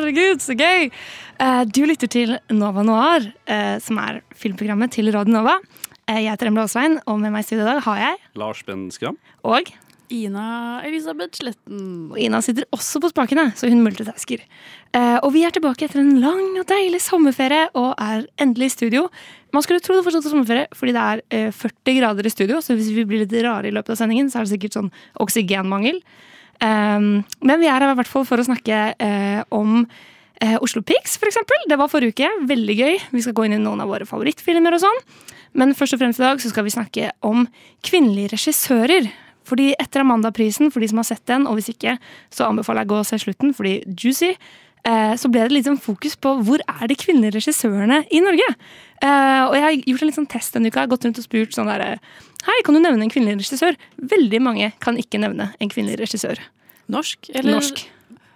Herregud, så gøy! Eh, Du lytter til Nova Noir, eh, som er filmprogrammet til Radio Nova. Eh, Jeg heter Emle Aasvein, og med meg i studio i dag har jeg Lars Ben Skram. og Ina Elisabeth Sletten. Og Ina sitter også på spakene, så hun multitasker. Eh, og vi er tilbake etter en lang og deilig sommerferie og er endelig i studio. Man skulle tro det fortsatt er sommerferie, fordi det er eh, 40 grader i studio, så hvis vi blir litt rare i løpet av sendingen, så er det sikkert sånn oksygenmangel. Um, men vi er her i hvert fall for å snakke eh, om eh, Oslo Pics, eksempel. Det var forrige uke. Veldig gøy. Vi skal gå inn i noen av våre favorittfilmer og sånn. Men først og fremst i dag så skal vi snakke om kvinnelige regissører. Fordi etter Amanda-prisen, for de som har sett den, og hvis ikke, så anbefaler jeg å gå og se slutten, fordi Juicy, eh, så ble det litt sånn fokus på hvor er de kvinnelige regissørene i Norge. Eh, og jeg har gjort en litt sånn test denne uka, gått rundt og spurt sånn der Hei, kan du nevne en kvinnelig regissør? Veldig mange kan ikke nevne en kvinnelig regissør. Norsk? Eller? Norsk.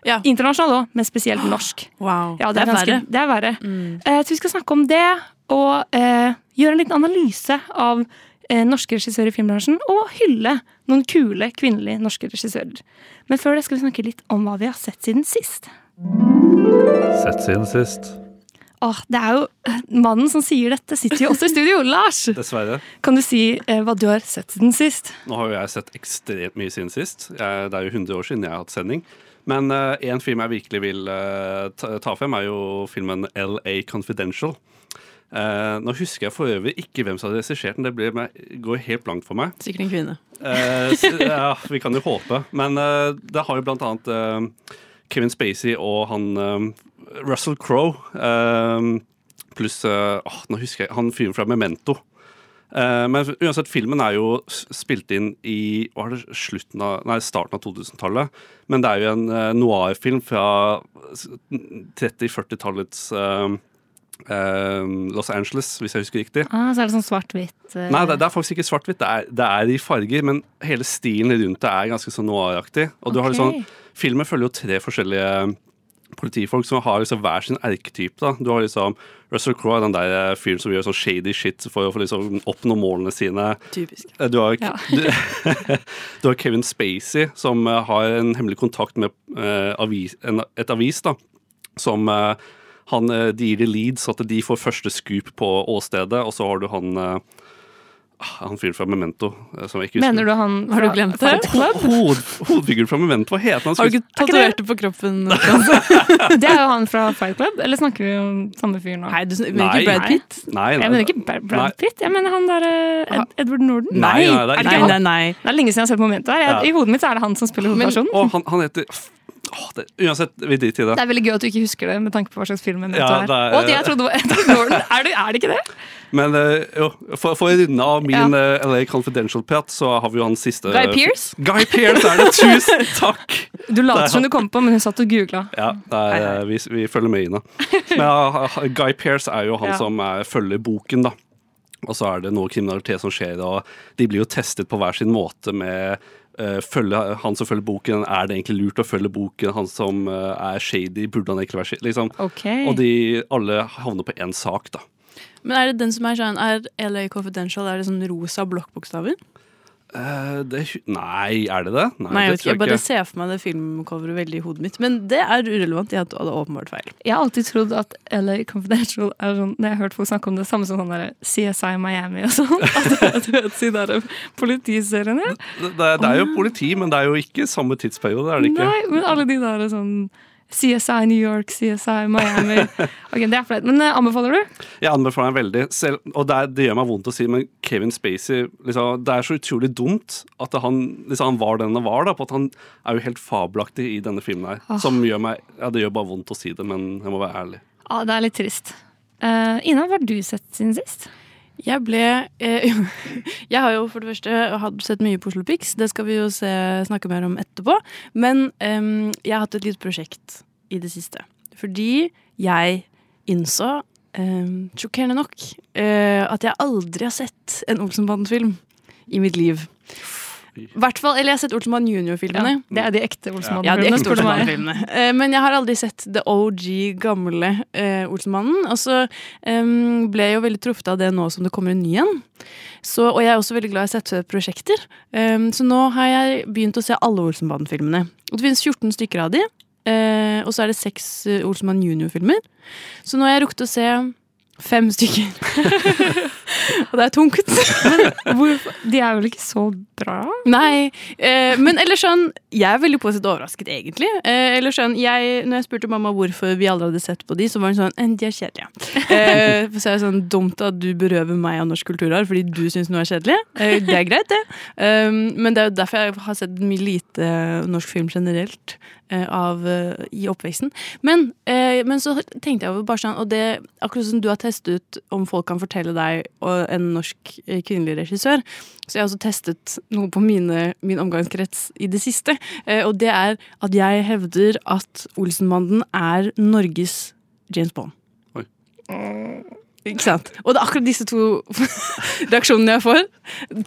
Ja. Internasjonal òg, men spesielt norsk. Wow. Ja, det, er, det, er ganske, Det er verre. Eh, så vi skal snakke om det, og eh, gjøre en liten analyse av eh, norske regissører i filmbransjen, og hylle noen kule kvinnelige norske regissører. Men før det skal vi snakke litt om hva vi har sett siden sist. Sett siden sist. Åh, det er jo eh, Mannen som sier dette, sitter jo også i studio. Lars! Dessverre. Kan du si eh, hva du har sett siden sist? Nå har jo jeg sett ekstremt mye siden sist. Jeg, det er jo 100 år siden jeg har hatt sending. Men én film jeg virkelig vil eh, ta, ta frem, er jo filmen LA Confidential. Eh, nå husker jeg for øvrig ikke hvem som hadde regissert den. Det ble, med, går helt blankt for meg. Sikkert en kvinne. Eh, s- ja, vi kan jo håpe. Men eh, det har jo blant annet eh, Kevin Spacey og han um, Russell Crowe. um, pluss uh, Nå husker jeg han fyren fra Memento. Uh, men uansett, filmen er jo spilt inn i hva er det, slutten av, nei, starten av 2000-tallet. Men det er jo en uh, noir-film fra 30-40-tallets Los Angeles, hvis jeg husker riktig. Ah, så er det sånn svart-hvitt. Nei, det, det er faktisk ikke svart-hvitt. Det, det er i farger, men hele stilen rundt det er ganske sånn noiraktig. Og du har litt liksom, filmen følger jo tre forskjellige politifolk som har liksom hver sin erketype. da. Du har liksom Russell Crowe, den der eh, fyren som gjør sånn shady shit for å få liksom oppnå målene sine. Typisk. Eh, Du har, Ja. du, har Kevin Spacey, som eh, har en hemmelig kontakt med uh, avis, en, et avis, da. Som uh, han de gir de lead, så at de får første scoop på åstedet. Og så har du han ah, han fyren fra Memento. eh, Som jeg ikke. Mener du han Har du glemt det? Hod, hovedfiguren fra Memento, hva heter han? Har du ikke Er tatovert det- på kroppen? Det er jo han fra Fight Club, eller snakker vi om samme fyr nå? Nei, du mener Nei. ikke Brad Pitt? Nei, nei, Jeg mener ikke Brad Nei. Pitt, jeg mener han der eh, Ed Edward Norton. Nei, nei, det er nei, ikke nei, han. nei. Det er lenge siden jeg har sett Momento her. I hodet mitt er det han som spiller hovedpersonen. Og han, han heter Oh, det, Uansett, vi driter i det. Det er veldig gøy at du ikke husker det, med tanke på hva slags film det Ja, er. det er- Og det jeg trodde var Edward Norton. Er det, er det ikke det? Men eh, jo, for, for å runde av min ja. LA Confidential-prat, så har vi jo hans siste Guy Pearce? Guy Pearce er det! Tusen takk! Du later som du kom på, men hun satt og googla. Ja, er, eh, vi, vi følger med Ina. Men ja, Guy Pearce er jo han Ja. som er, følger boken, da. Og så er det noe kriminalitet som skjer, og de blir jo testet på hver sin måte med uh, følge, Han som følger boken, er det egentlig lurt å følge boken? Han som uh, er shady, burde han egentlig være shady? Liksom. Okay. Og de alle havner på én sak, da. Men er det den som er sånn Er LA Confidential Er det sånn rosa blokkbokstaver? Uh, det, nei, er det det? Nei, jeg det tror Jeg bare ser for meg det filmcoveret veldig i hodet mitt. Men det er urelevant. Jeg hadde åpenbart feil. Jeg har alltid trodd at LA Confidential er sånn Når jeg har hørt folk snakke om det samme som sånn der CSI Miami og sånn. At, du vet det der politiseriene. Det, det, det er jo politi, men det er jo ikke samme tidsperiode. er det ikke? Nei, men alle de der sånn CSI New York, CSI Miami. Ok, Det er flaut. Men eh, anbefaler du? Jeg anbefaler den veldig. Selv, og det, er, det gjør meg vondt å si, men Kevin Spacey liksom, Det er så utrolig dumt at han, liksom, han var den han var. Da, på at Han er jo helt fabelaktig i denne filmen. her Åh. Som gjør meg Ja, det gjør bare vondt å si det, men jeg må være ærlig. Ja, det er litt trist. Uh, Ina, hva har du sett siden sist? Jeg ble eh, Jeg har jo for det første sett mye på Oslo Pics. Det skal vi jo se, snakke mer om etterpå. Men eh, jeg har hatt et lite prosjekt i det siste. Fordi jeg innså, eh, sjokkerende nok, eh, at jeg aldri har sett en Olsenbanden-film i mitt liv. Hvert fall, Eller jeg har sett Olsenbanden Junior-filmene. Det er de ekte Olsenmannen. Ja. Olsenmannen-filmene. Eh, Men jeg har aldri sett The OG, gamle uh, Olsenmannen. Og så um, ble jeg jo veldig truffet av det nå som det kommer en ny en. Så, og jeg er også veldig glad i å sette prosjekter. Um, så nå har jeg begynt å se alle Olsenbanden-filmene. Og det finnes 14 stykker av de. Uh, og så er det seks uh, Olsenmann junior-filmer. Så nå har jeg rukket å se fem stykker. og det er tungt. Hvorfor? De er vel ikke så bra? Nei, eh, men eller sånn Jeg er veldig positivt overrasket, egentlig. Eh, eller sånn, jeg, når jeg spurte mamma hvorfor vi aldri hadde sett på de, så var hun sånn «Eh, De er kjedelige. Eh, så er det sånn dumt at du berøver meg av norsk kulturarv fordi du syns noe er kjedelig. Eh, det er greit, det. Um, men det er jo derfor jeg har sett mye lite norsk film generelt. eh, Av, eh, I oppveksten. Men, eh, men så tenkte jeg over bare sånn Og det, akkurat som du har testet ut om folk kan fortelle deg og en norsk eh, kvinnelig regissør, så jeg har også testet noe på mine, min omgangskrets i det siste. Eh, og det er at jeg hevder at Olsenbanden er Norges James Bond. Oi. Ikke sant? Og det er akkurat disse to reaksjonene jeg får.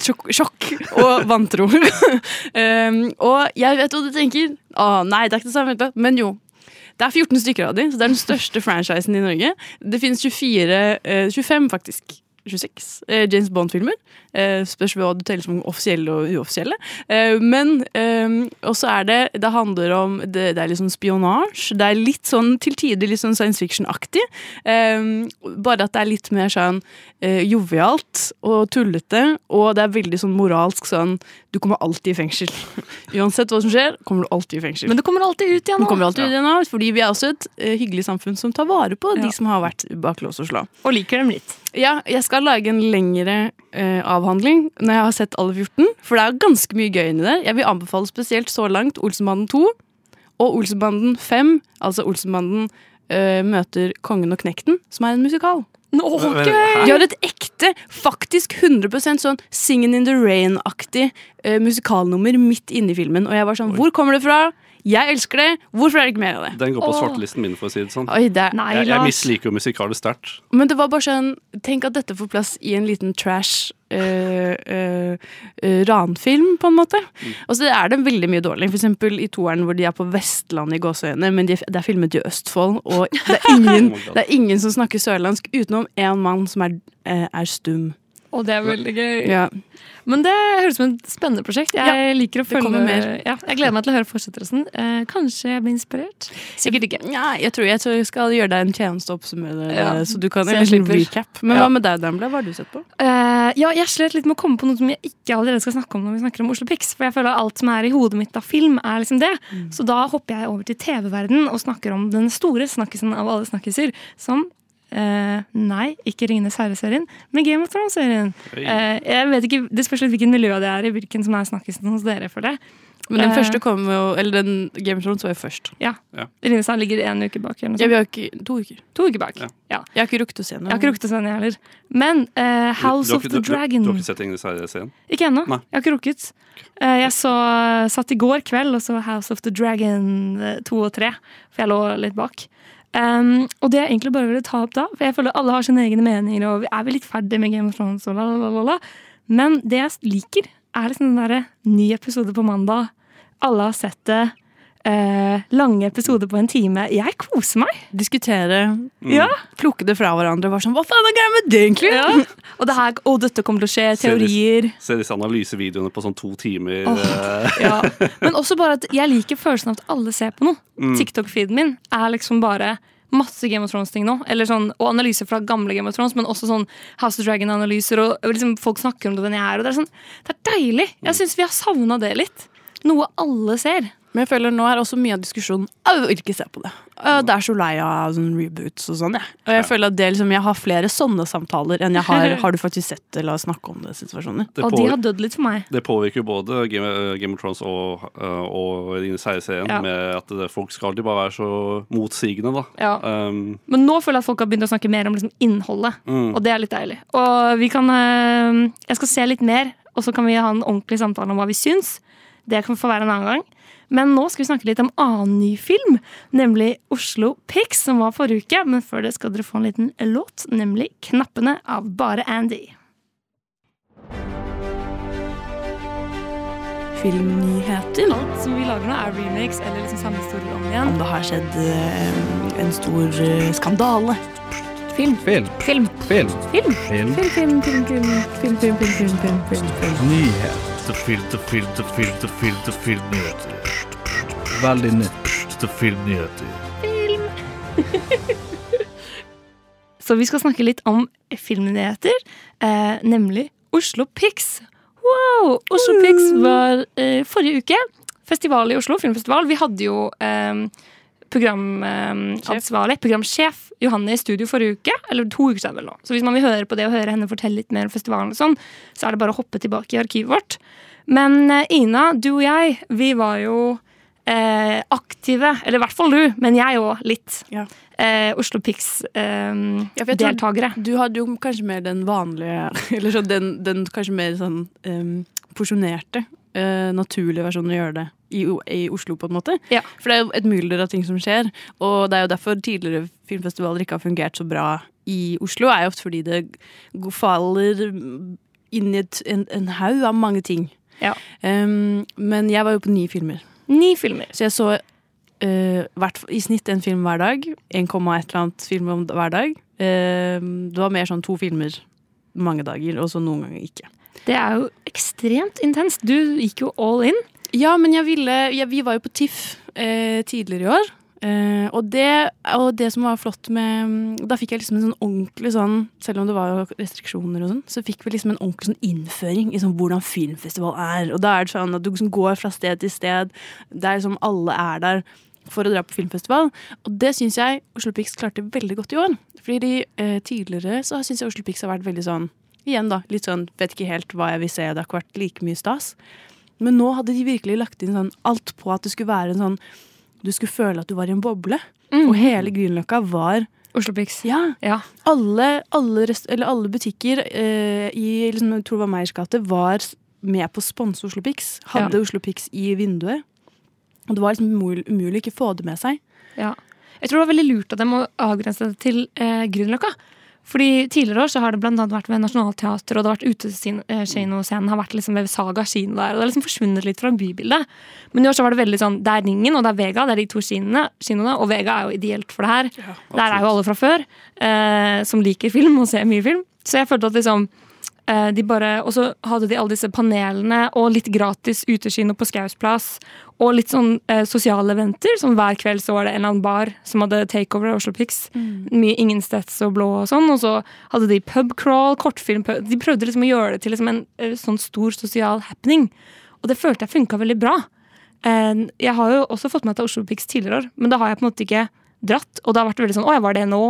Sjokk, sjokk og vantro. um, og jeg vet hva du tenker. Å nei, det er ikke det samme. Men jo. Det er 14 stykker av dem, så det er den største franchisen i Norge. Det finnes 24, eh, 25 faktisk. 26 eh, James Bond-filmer. Eh, spørs hva du teller som offisielle og uoffisielle. Eh, men eh, også er det Det handler om Det, det er litt sånn spionasje. Det er litt sånn til tider litt sånn science fiction-aktig. Eh, bare at det er litt mer sånn eh, jovialt og tullete. Og det er veldig sånn moralsk sånn Du kommer alltid i fengsel. Uansett hva som skjer, kommer du alltid i fengsel. Men du kommer alltid ut igjen Nå kommer alltid ut igjen nå, fordi vi er også et eh, hyggelig samfunn som tar vare på Ja. de som har vært bak lås og slå. Og liker dem litt. Ja, jeg skal lage en lengre uh, avhandling når jeg har sett alle 14. For det er ganske mye gøy inni der. Jeg vil anbefale spesielt så langt Olsenbanden 2 og Olsenbanden 5. Altså Olsenbanden uh, møter Kongen og Knekten, som er en musikal. Nå, gøy! De har et ekte, faktisk 100 sånn Singin' in the Rain-aktig uh, musikalnummer midt inne i filmen. Og jeg var sånn, hvor kommer det fra? Jeg elsker det. Hvorfor er det ikke mer av det? Den går på Åh. svartelisten min, for å si det sånn. Oi, det er, Nei, Jeg, jeg misliker jo musikaler sterkt. Men det var bare sånn Tenk at dette får plass i en liten trash eh, eh, eh, ranfilm, på en måte. Og så er det veldig mye dårlig. For eksempel i toeren hvor de er på Vestlandet i gåseøyne, men de, det er filmet i Østfold, og det er ingen, Oh det er ingen som snakker sørlandsk utenom én mann som er, er stum. Og det er veldig gøy. Ja. Men det høres ut som et spennende prosjekt. Jeg liker å følge mer. Ja, jeg gleder meg til å høre fortsettelsen. Eh, kanskje jeg blir inspirert. Sikkert ikke. Nei, jeg tror jeg tror jeg skal gjøre deg en tjeneste og oppsummere Ja, så du kan så en liten recap. Men Ja. hva med deg, Dambla? Hva har du sett på? Eh, ja, jeg slet litt med å komme på noe som jeg ikke allerede skal snakke om når vi snakker om Oslo Pix. For jeg føler at alt som er i hodet mitt av film, er liksom det. Så da hopper jeg over til TV-verden og snakker om den store snakkisen av alle snakkiser. Som eh, Nei, ikke Ringenes herre-serien, men Game of Thrones-serien. Eh, jeg vet ikke, Det spørs litt hvilken miljø det er i, hvilken som er snakkisen hos dere. for det. Men den uh, første kom jo Eller den Game of Thrones var jo først. Ja. Ja. Ringenes herre ligger en uke bak. Eller noe Ja, sånt. vi har ikke To uker. To uker bak. Ja. Ja. Jeg har ikke rukket å se den. Jeg har ikke rukket å se den, heller. Men eh, House du, har of ikke- the du, du, Dragon du har ikke sett 'Ringenes herre'-serien? Ikke ennå. Jeg har ikke rukket. Eh, Jeg så, satt i går kveld og så House of the Dragon 2 og 3, for jeg lå litt bak. Um, og det jeg egentlig bare ville ta opp da, for jeg føler alle har sine egne meninger, og vi er vel litt ferdig med Game of Thrones og la, la, la, la, la. Men det jeg liker, er liksom den derre ny episode på mandag. Alle har sett det. Eh, lange episoder på en time. Jeg koser meg. Diskutere, Ja. plukke det fra hverandre. Var sånn, Hva faen er greia med det, egentlig? ja. Og det her, å, dette kommer til å skje. Ser de- Teorier. Se disse analysevideoene på sånn to timer. Eh, Ja. Men også bare at jeg liker følelsen av at alle ser på noe. Mm. TikTok-feeden min er liksom bare masse Game of Thrones-ting nå. Eller sånn, og analyser fra gamle Game of Thrones, men også sånn House of Dragon-analyser. Og, og liksom folk snakker om det den jeg er. Og det er, sånn, det er deilig. Jeg syns vi har savna det litt. Noe alle ser. Men jeg føler nå er også mye av diskusjonen Jeg vil ikke se på det. Det er så lei av sånn reboots og sånn. Ja. Og jeg føler at det liksom, jeg har flere sånne samtaler enn jeg har Har du faktisk sett det, la oss snakke om det situasjoner. Det, Og de har dødd litt for meg. det påvirker jo både Game, Game of Thrones og, uh, og den herre-serien Ja. med at det, folk skal alltid bare være så motsigende, da. Ja. Um, Men nå føler jeg at folk har begynt å snakke mer om liksom innholdet, Mm. og det er litt deilig. Og vi kan eh, Jeg skal se litt mer, og så kan vi ha en ordentlig samtale om hva vi syns. Det kan få være en annen gang. Men nå skal vi snakke litt om annen ny film, nemlig Oslo Pics, som var forrige uke. Men før det skal dere få en liten låt, nemlig 'Knappene' av Bare Andy. Filmnyheter. Alt som vi lager nå, er remakes eller liksom samme historier om igjen. Om det har skjedd eh, en stor eh, skandale. Film. Film. Film. Film. Film. Film. Film, film, film, film, film, film, film, film, film, film, film. Nyhet. Filmnyheter. Veldig nytt. Filmnyheter. Film. Så vi skal snakke litt om filmnyheter, eh, nemlig Oslo Pix. Wow! Oslo Pix var eh, forrige uke. Festival i Oslo, filmfestival. Vi hadde jo eh, programansvarlig, programsjef Johanne i studio forrige uke. Eller to uker siden vel nå. Så hvis man vil høre på det og høre henne fortelle litt mer om festivalen, og sånn, så er det bare å hoppe tilbake i arkivet vårt. Men eh, Ina, du og jeg, vi var jo eh, aktive. Eller i hvert fall du, men jeg òg litt. Ja. Eh, Oslo Pics-deltakere. Eh, ja, Du hadde jo kanskje mer den vanlige Eller så den, den kanskje mer sånn um, porsjonerte, eh, naturlige å gjøre det i, i Oslo, på en måte. Ja. For det er jo et mylder av ting som skjer, og det er jo derfor tidligere filmfestivaler ikke har fungert så bra i Oslo, er jo ofte fordi det faller inn i et, en, en haug av mange ting. Ja. Um, men jeg var jo på ni filmer. Ni filmer. Så jeg så Uh, hvert, i snitt en film hver dag. 1, et eller annet film hver dag. Uh, det var mer sånn to filmer mange dager, og så noen ganger ikke. Det er jo ekstremt intenst. Du gikk jo all in. Ja, men jeg ville ja, Vi var jo på TIFF eh, tidligere i år. Eh, og, det, og det som var flott med Da fikk jeg liksom en sånn ordentlig sånn Selv om det var jo restriksjoner og sånn, så fikk vi liksom en ordentlig sånn innføring i sånn hvordan filmfestival er. Og da er det sånn at du liksom går fra sted til sted. Det er liksom alle er der for å dra på filmfestival. Og det syns jeg Oslo Pix klarte veldig godt i år. Fordi eh, tidligere så syns jeg Oslo Pix har vært veldig sånn Igjen, da. Litt sånn vet ikke helt hva jeg vil se, det har ikke vært like mye stas. Men nå hadde de virkelig lagt inn sånn alt på at det skulle være en sånn Du skulle føle at du var i en boble. Og hele Grünerløkka var Oslo Pics. Ja. Ja. Alle, alle, rest, eller alle butikker eh, i liksom, jeg tror det var Meyers gate var med på å sponse Oslo Pics. Hadde Ja. Oslo Pics i vinduet. Og det var liksom umulig, umulig å ikke få det med seg. Ja. Jeg tror det var veldig lurt av dem å avgrense det til eh, Grünerløkka. Fordi Tidligere år så har det blant annet vært ved Nationaltheatret og det har vært utekinoscenen har vært liksom ved Saga kino der. Og det har liksom forsvunnet litt fra bybildet. Men i år så var det veldig sånn Det er Ringen og det er Vega. Det er de to kinoene. kinoene og Vega er jo ideelt for det her. Der er jo alle fra før eh, som liker film og ser mye film. Så jeg følte at liksom eh, de bare, Og så hadde de alle disse panelene og litt gratis utekino på Skaus plass. Og litt sånn eh, sosiale eventer. Som hver kveld så var det en eller annen bar som hadde takeover av Oslo Mm. Mye Ingensteds og Blå og sånn. Og så hadde de pubcrawl, kortfilm De prøvde liksom å gjøre det til liksom en eh, sånn stor sosial happening. Og det følte jeg funka veldig bra. Eh, Jeg har jo også fått med til Oslo Pics tidligere år, men da har jeg på en måte ikke dratt. Og det har vært veldig sånn Å jeg var det nå?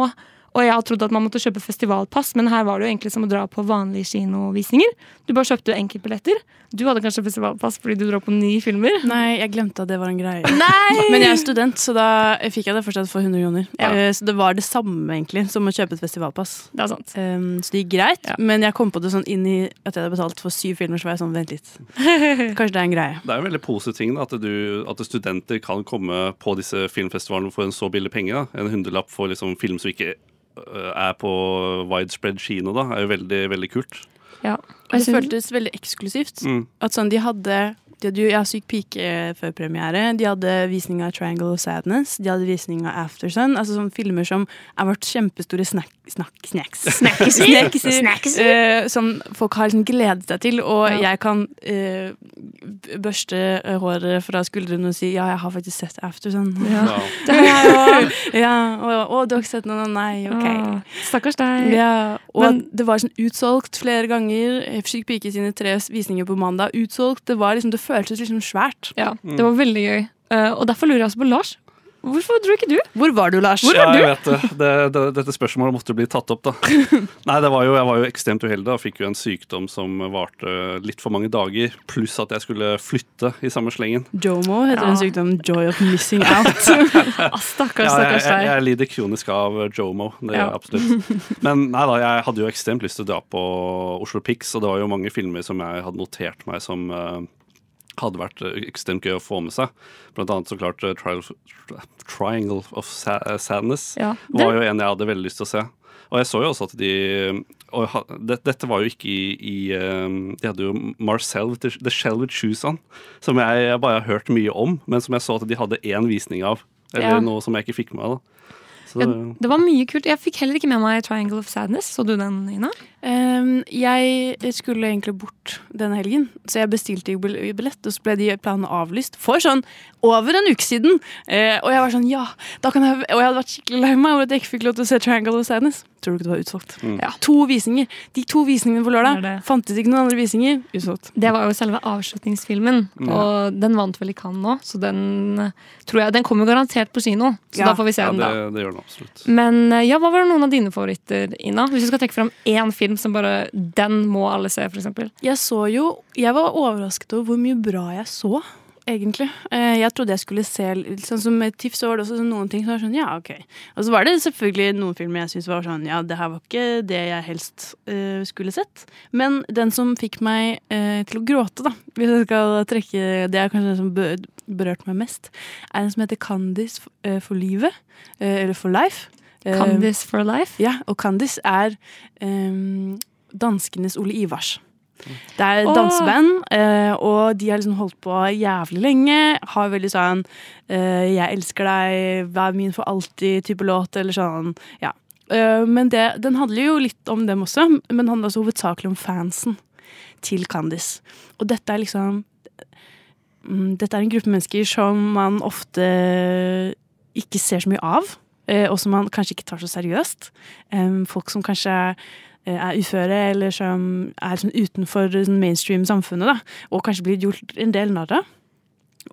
Og jeg har trodd at man måtte kjøpe festivalpass, men her var det jo egentlig som å dra på vanlige kinovisninger. Du bare kjøpte enkeltbilletter. Du hadde kanskje festivalpass fordi du dro på ni filmer. Nei, jeg glemte at det var en greie. Nei! Men jeg er student, så da fikk jeg det fortsatt for 100 kroner. Ja. Eh, Så det var det samme egentlig som å kjøpe et festivalpass. Det er sant. Um, så det gikk greit, Ja. men jeg kom på det sånn inn i at jeg hadde betalt for syv filmer, så var jeg sånn, vent litt. Kanskje det er en greie. Det er en veldig positiv ting da, at, du, at studenter kan komme på disse filmfestivalene for en så billig penge. Da. En hundrelapp for liksom, film som ikke er på widespread kino, da, er jo veldig, veldig kult. Ja. Og det føltes veldig eksklusivt. Mm. At sånn, de hadde de hadde jo Ja, Syk pike før premiere. De hadde visning av Triangle of Sadness. De hadde visning av Aftersun. Altså sånne filmer som er vårt kjempestore snack, snack, snacks. Snackiser. Snackiser. Eh, som folk har liksom gledet seg til. Og Ja. jeg kan uh, børste eh, håret fra skuldrene og si ja, jeg har faktisk sett Aftersun. Ja. Òg. ja, og, og du har ikke sett noe? Nei, ok. Stakkars deg. Ja, og Men- det var sånn utsolgt flere ganger. Syk pike sine tre visninger på mandag. Utsolgt. Det, var liksom, det føltes liksom svært. Ja, det var veldig gøy. Eh, og derfor lurer jeg også på Lars. Hvorfor dro ikke du? Hvor var du, Lars? ja, jeg vet det. det, det. Dette spørsmålet måtte bli tatt opp, da. Nei, det var jo, Jeg var jo ekstremt uheldig og fikk jo en sykdom som varte litt for mange dager. Pluss at jeg skulle flytte i samme slengen. Jomo heter Ja. en sykdom. Joy of missing out. Ah, stakkars, Ja, jeg, stakkars jeg, deg. jeg lider kronisk av Jomo. Det gjør Ja. jeg absolutt. Men nei da, jeg hadde jo ekstremt lyst til å dra på Oslo Pix, og det var jo mange filmer som jeg hadde notert meg som eh, hadde vært eh, ekstremt gøy å få med seg. Blant annet så klart eh, Triangle of Sadness Ja. var jo en jeg hadde veldig lyst til å se. Og jeg så jo også at de og det, Dette var jo ikke i, i eh, De hadde jo Marcel the Shell with Shoes On, som jeg, jeg bare har hørt mye om, men som jeg så at de hadde én visning av. Eller Ja. noe som jeg ikke fikk med meg. da. Så, Ja, det var mye kult. Jeg fikk heller ikke med meg Triangle of Sadness. Så du den, Ina? Um, jeg skulle egentlig bort denne helgen, så jeg bestilte jo billett, og så ble de planene avlyst for sånn over en uke siden. Uh, og jeg var sånn, ja, da kan jeg Og jeg hadde vært skikkelig lei meg over at jeg ikke fikk lov til å se Triangle of Sadness. Tror du ikke det var utsolgt? Ja. To visninger. De to visningene på lørdag Det det. fantes ikke noen andre visninger. Utsolgt. Det var jo selve avslutningsfilmen, og den vant vel i Cannes nå. Så den eh, tror jeg, den kommer garantert på kino, så Ja. da får vi se ja, den det, da. det gjør den absolutt. Men eh, ja, hva var det noen av dine favoritter, Ina? Hvis du skal trekke fram én film som bare Den må alle se, for eksempel. Jeg så jo Jeg var overrasket over hvor mye bra jeg så. Egentlig. Eh, Jeg trodde jeg skulle se Sånn som med TIFF så var det også sånn noen ting som var sånn, ja, ok. Og så var det selvfølgelig noen filmer jeg syntes var sånn, ja, det her var ikke det jeg helst uh, skulle sett. Men den som fikk meg uh, til å gråte, da, hvis jeg skal trekke Det er kanskje det som berørte meg mest, er en som heter Candice for livet. Uh, eller For life. Candice for life. ja, og Candice er um, danskenes Ole Ivars. Det er et danseband, eh, og de har liksom holdt på jævlig lenge. Har veldig sånn eh, 'Jeg elsker deg, vær min for alltid'-type låt, eller sånn. Ja. Eh, men det, den handler jo litt om dem også, men handler også hovedsakelig om fansen til Candice. Og dette er liksom mm, Dette er en gruppe mennesker som man ofte ikke ser så mye av, og som man kanskje ikke tar så seriøst. Folk som kanskje er uføre, eller som er sånn utenfor sånn mainstream samfunnet, da, og kanskje blir gjort en del narr av.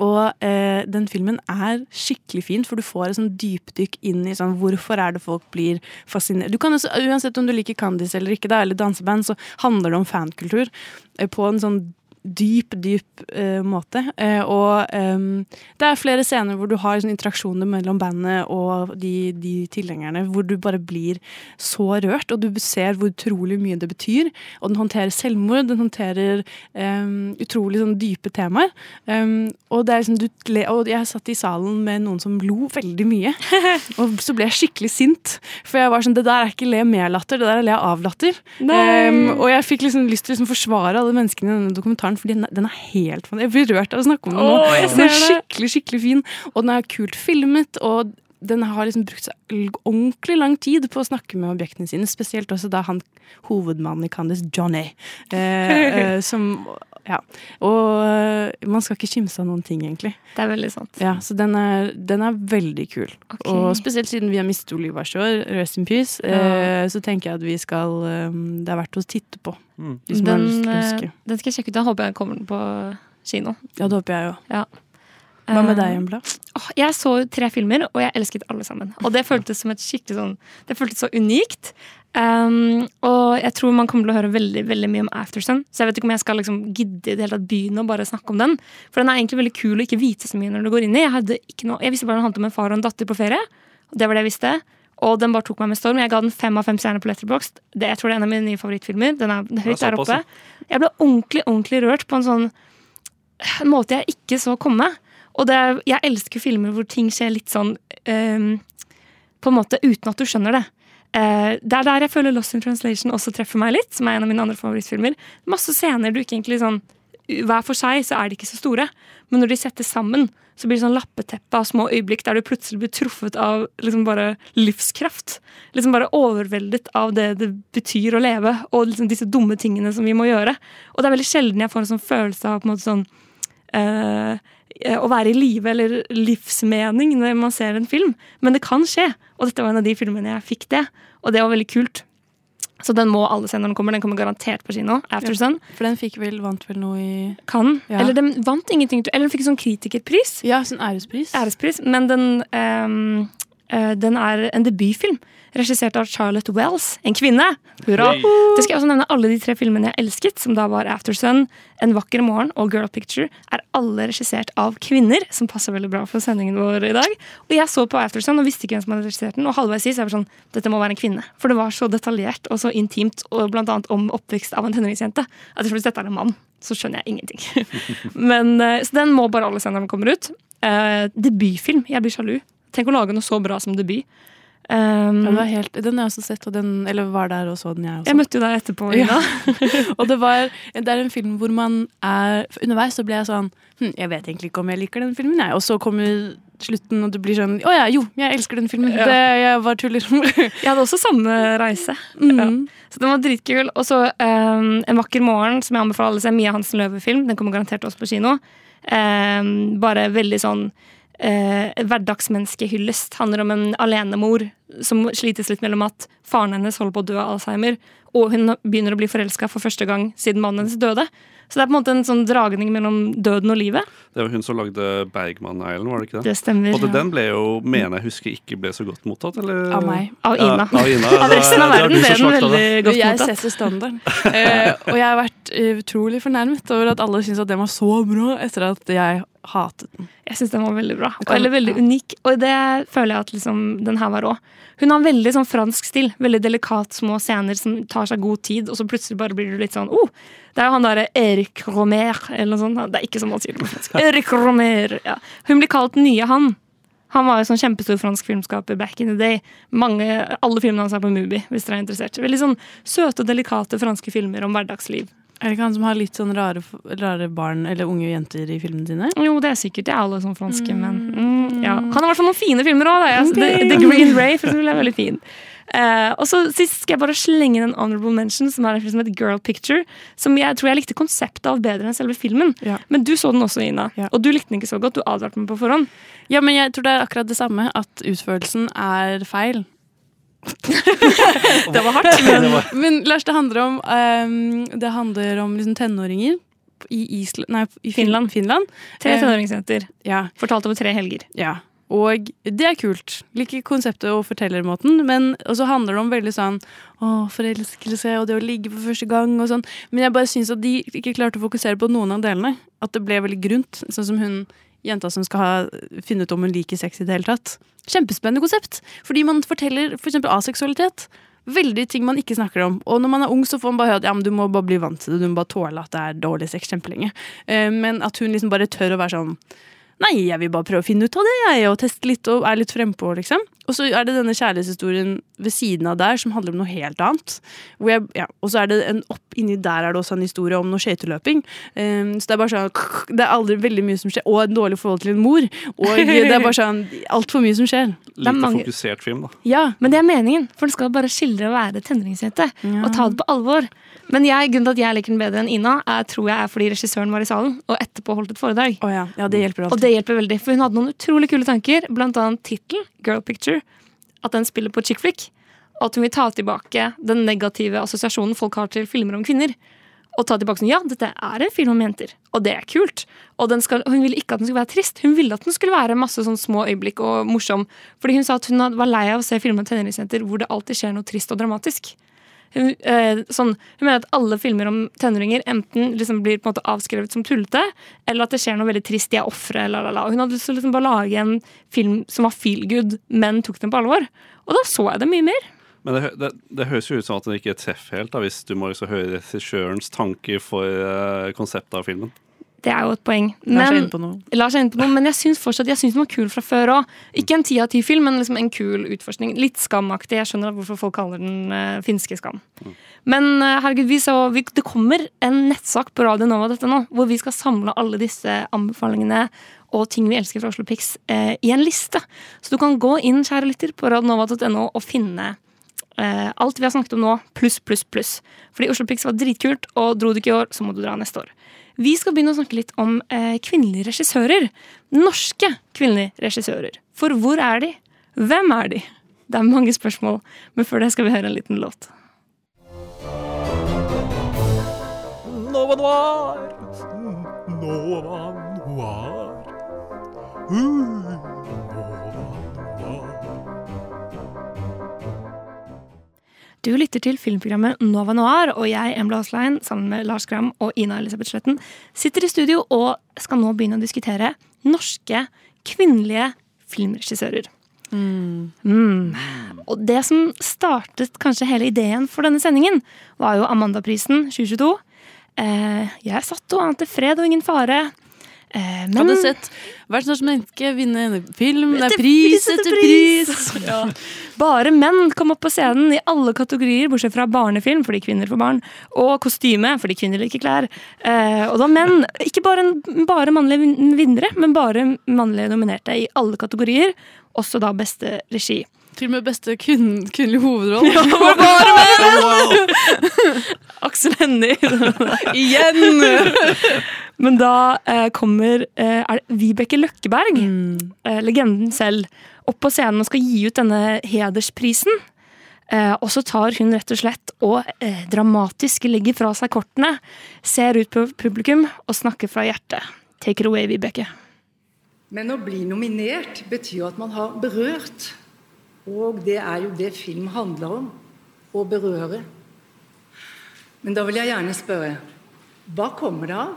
Og eh, den filmen er skikkelig fin, for du får et sånn dypdykk inn i sånn, hvorfor er det folk blir fascinert. Du kan også, Uansett om du liker Candice eller ikke, da, eller danseband, så handler det om fankultur eh, på en sånn dyp, dyp uh, måte. Uh, og um, det er flere scener hvor du har sånn interaksjoner mellom bandet og de, de tilhengerne, hvor du bare blir så rørt, og du ser hvor utrolig mye det betyr. Og den håndterer selvmord, den håndterer um, utrolig sånn dype temaer. Um, og, det er liksom, du, og jeg satt i salen med noen som lo veldig mye. og så ble jeg skikkelig sint, for jeg var sånn Det der er ikke le med-latter, det der er le av-latter. Og jeg fikk liksom lyst til å liksom forsvare alle menneskene i denne dokumentaren, den, den er helt fan- Jeg blir rørt av å snakke om den nå. Åh, den er skikkelig, skikkelig fin, og den er kult filmet. og den har liksom brukt seg ordentlig lang tid på å snakke med objektene sine. Spesielt også da han hovedmannen i Candice, Johnny. Eh, eh, som Ja. Og eh, man skal ikke kimse av noen ting, egentlig. Det er veldig sant. Ja, Så den er, den er veldig kul. Okay. Og spesielt siden vi har mistet Oliva Shore, rest in peace, eh, så tenker jeg at vi skal eh, Det er verdt å titte på. Hvis man har Den, lyst til å eh, huske. den skal jeg sjekke ut. Da håper jeg kommer den på kino. Ja, det håper jeg jo. Ja. Hva med deg, Embla? Uh, jeg så tre filmer, og jeg elsket alle sammen. Og det føltes som et skikkelig sånn Det føltes så unikt. Um, og jeg tror man kommer til å høre veldig veldig mye om Aftersun. Så jeg vet ikke om jeg skal liksom gidde i det hele tatt begynne å bare snakke om den. For den er egentlig veldig kul å ikke vite så mye når du går inn i. Jeg, hadde ikke noe, jeg visste bare den handlet om en far og en datter på ferie. Og det var det jeg visste. Og den bare tok meg med storm. Jeg ga den fem av fem stjerner på Letterboxd. Det, jeg tror det er en av mine nye favorittfilmer. Den er høyt der oppe. Jeg ble ordentlig, ordentlig rørt på en sånn en måte jeg ikke så komme. Og det, jeg elsker filmer hvor ting skjer litt sånn um, På en måte uten at du skjønner det. Eh, det er der jeg føler Lost in Translation også treffer meg litt, som er en av mine andre favorittfilmer. Masse scener du ikke egentlig sånn Hver for seg så er de ikke så store, men når de settes sammen, så blir det sånn lappeteppe av små øyeblikk der du plutselig blir truffet av liksom bare livskraft. Liksom bare overveldet av det det betyr å leve, og liksom disse dumme tingene som vi må gjøre. Og det er veldig sjelden jeg får en sånn følelse av på en måte sånn uh, å være i live eller livsmening når man ser en film. Men det kan skje, og dette var en av de filmene jeg fikk det. Og det var veldig kult. Så den må alle se når den kommer. Den kommer garantert på kino. After Ja. Sun. For den fikk vel, vant vel noe i Kan. Ja. Eller den vant ingenting. Eller den fikk sånn kritikerpris. Ja, sånn ærespris. Ærespris. Men den, um, uh, den er en debutfilm. Regissert av Charlotte Wells. En kvinne! Hurra! Hey. Det skal jeg også nevne Alle de tre filmene jeg elsket, som da var Aftersun, En vakker morgen og Girl Picture, er alle regissert av kvinner, som passer veldig bra for sendingen vår i dag. Og jeg så på Aftersun og visste ikke hvem som hadde regissert den, og halvveis i så jeg var sånn Dette må være en kvinne. For det var så detaljert og så intimt, og blant annet om oppvekst av en tenåringsjente, at hvis dette er en mann, så skjønner jeg ingenting. Men, eh, så den må bare alle se når den kommer ut. Eh, debutfilm. Jeg blir sjalu. Tenk å lage noe så bra som debut. Um, Ja, var helt, den har jeg også sett, og den, eller var der og så den, jeg også. jeg møtte jo deg etterpå, Ja. og det, var, det er en film hvor man er Underveis så ble jeg sånn hm, Jeg vet egentlig ikke om jeg liker den filmen, jeg. Og så kommer slutten, og du blir sånn Å ja, jo, jeg elsker den filmen. Ja. Det, jeg var tuller. Jeg hadde også samme reise. Mm. Ja. Så den var dritkul. Og så um, En vakker morgen, som jeg anbefaler alle å se. Mia Hansen Løve-film. Den kommer garantert også på kino. Um, bare veldig sånn uh, hverdagsmenneskehyllest. Handler om en alenemor som slites litt mellom at faren hennes holder på å dø av Alzheimer, og hun begynner å bli forelska for første gang siden mannen hennes døde. Så det er på en måte en sånn dragning mellom døden og livet. Det var hun som lagde Bergman Island, var det ikke det? Det stemmer. Og det, den ble jo, mener jeg husker, ikke ble så godt mottatt, eller? Av meg. Av Ina. Ja, av, Ina. Av resten av Det er- er verden ble den veldig godt jeg mottatt. setter standarden. Eh, og jeg har vært eh, utrolig fornærmet over at alle syns at den var så bra etter at jeg hatet den. Jeg syns den var veldig bra. kan- Eller veldig ja. unik. Og det føler jeg at liksom, den her var òg. Hun har veldig sånn fransk stil. Veldig delikat, små scener som tar seg god tid, og så plutselig bare blir du litt sånn oh, Det er jo han derre Erik Romer, eller noe sånt. Det er ikke sånn man sier det på fransk. Erik Romer, ja. Hun blir kalt nye han. Han var jo sånn kjempestor fransk filmskaper back in the day. Mange, alle filmene hans er på Mubi, hvis dere er interessert. Veldig sånn søte og delikate franske filmer om hverdagsliv. Er det ikke han som har litt sånn rare, rare barn eller unge jenter i filmene sine? Jo, det er sikkert. Det er alle sånn franske, menn mm, ja. Han har i hvert fall noen fine filmer òg. The, The Green Ray for eksempel, er veldig fin. Uh, og så Sist skal jeg bare slenge inn en honorable mention, som er liksom et Girl Picture. Som jeg tror jeg likte konseptet av bedre enn selve filmen. Ja. Men du så den også, Ina. Ja. Og du likte den ikke så godt. Du advarte meg på forhånd. Ja, men jeg tror det er akkurat det samme, at utførelsen er feil. Det var hardt. Men, men Lars, det handler om, um, det handler om liksom tenåringer i Island, nei, i Finland. Finland. Tre Eh, tenåringsjenter. Ja, Fortalt over tre helger. ja. Og det er kult. Liker konseptet og fortellermåten. Men så handler det om veldig sånn å, forelskelse og det å ligge for første gang og sånn. Men jeg bare syns at de ikke klarte å fokusere på noen av delene. At det ble veldig grunt. Sånn som hun jenta som skal ha, finne ut om hun liker sex i det hele tatt. Kjempespennende konsept. Fordi man forteller for eksempel aseksualitet. Veldig ting man ikke snakker om. Og når man er ung, så får man bare høre at ja, men du må bare bli vant til det. Du må bare tåle at det er dårlig sex kjempelenge. Eh, men at hun liksom bare tør å være sånn Nei, jeg vil bare prøve å finne ut av det, jeg, og teste litt og er litt frempå, liksom. Og så er det denne kjærlighetshistorien ved siden av der som handler om noe helt annet. Hvor jeg, ja, og så er det en opp inni der er det også en historie om noe skøyteløping. Um, så det er bare sånn Det er aldri veldig mye som skjer. Og en dårlig forhold til en mor. Og det er bare sånn altfor mye som skjer. Litt mange- fokusert film, da. Ja. Men det er meningen, for den skal bare skildre å være tenåringsjente. Og ta det på alvor. Men jeg, grunnen til at jeg liker den bedre enn Ina, er, tror jeg er fordi regissøren var i salen og etterpå holdt et foredrag. Oh, ja. ja, det hjelper Og alltid. Det hjelper veldig, for hun hadde noen utrolig kule tanker. Blant annet tittelen Girl Picture. At den spiller på chick flick. Og at hun vil ta tilbake den negative assosiasjonen folk har til filmer om kvinner. Og ta tilbake sånn, ja, dette er en film om jenter, og det er kult. Og skal, hun ville ikke at den skulle være trist, hun ville at den skulle være masse sånn små øyeblikk og morsom. Fordi hun sa at hun var lei av å se filmer om tenåringsjenter hvor det alltid skjer noe trist og dramatisk. Hun, eh, sånn, hun mener at alle filmer om tenåringer enten liksom blir på en måte avskrevet som tullete, eller at det skjer noe veldig trist, de er ofre, la, la, la. Hun hadde lyst til å liksom bare lage en film som var feel good, men tok den på alvor. Og da så jeg det mye mer. Men det, det, det høres jo ut som at den ikke treffer helt, da, hvis du må liksom høre regissørens tanker for eh, konseptet av filmen. Det er jo et poeng. Men, inne på noe. Lars er inne på noe, men jeg syns fortsatt jeg synes den var kul fra før òg. Ikke en ti av ti-film, men liksom en kul utforskning. Litt skamaktig. Jeg skjønner hvorfor folk kaller den uh, finske Skam. Men uh, herregud, vi så, vi, det kommer en nettsak på Radio Nova dette nå, hvor vi skal samle alle disse anbefalingene og ting vi elsker fra Oslo Pix uh, i en liste. Så du kan gå inn, kjære lytter, på radionova.no og finne eh, alt vi har snakket om nå, pluss, pluss, pluss. Fordi Oslo Pix var dritkult, og dro du ikke i år, så må du dra neste år. Vi skal begynne å snakke litt om eh, kvinnelige regissører. Norske kvinnelige regissører. For hvor er de? Hvem er de? Det er mange spørsmål, men før det skal vi høre en liten låt. Nova Noir. Nova Noir. Uh. Du lytter til filmprogrammet Nova Noir, og jeg, Embla Aaslein, sammen med Lars Gram og Ina Elisabeth Sletten, sitter i studio og skal nå begynne å diskutere norske kvinnelige filmregissører. Mm. Og det som startet kanskje hele ideen for denne sendingen, var jo Amandaprisen 2022. Eh, jeg satt og ante fred og ingen fare. Eh, men Hadde sett hvert norsk menneske vinne film, det er pris etter pris. Ja. Bare menn kom opp på scenen i alle kategorier, bortsett fra barnefilm, fordi kvinner får barn, og kostyme, fordi kvinner liker klær. Eh, og da menn, ikke bare, bare mannlige vinnere, men bare mannlige nominerte i alle kategorier. Også da beste regi. Til og med beste kun, kvinnelige hovedrolle. Aksel Hennie. Igjen! Men da eh, kommer eh, er det Vibeke Løkkeberg, eh, legenden selv, opp på scenen og skal gi ut denne hedersprisen. Eh, og så tar hun rett og slett og eh, dramatisk legger fra seg kortene, ser ut på publikum og snakker fra hjertet. Take it away, Vibeke. Men å bli nominert betyr at man har berørt. Og det er jo det film handler om. Å berøre. Men da vil jeg gjerne spørre hva kommer det av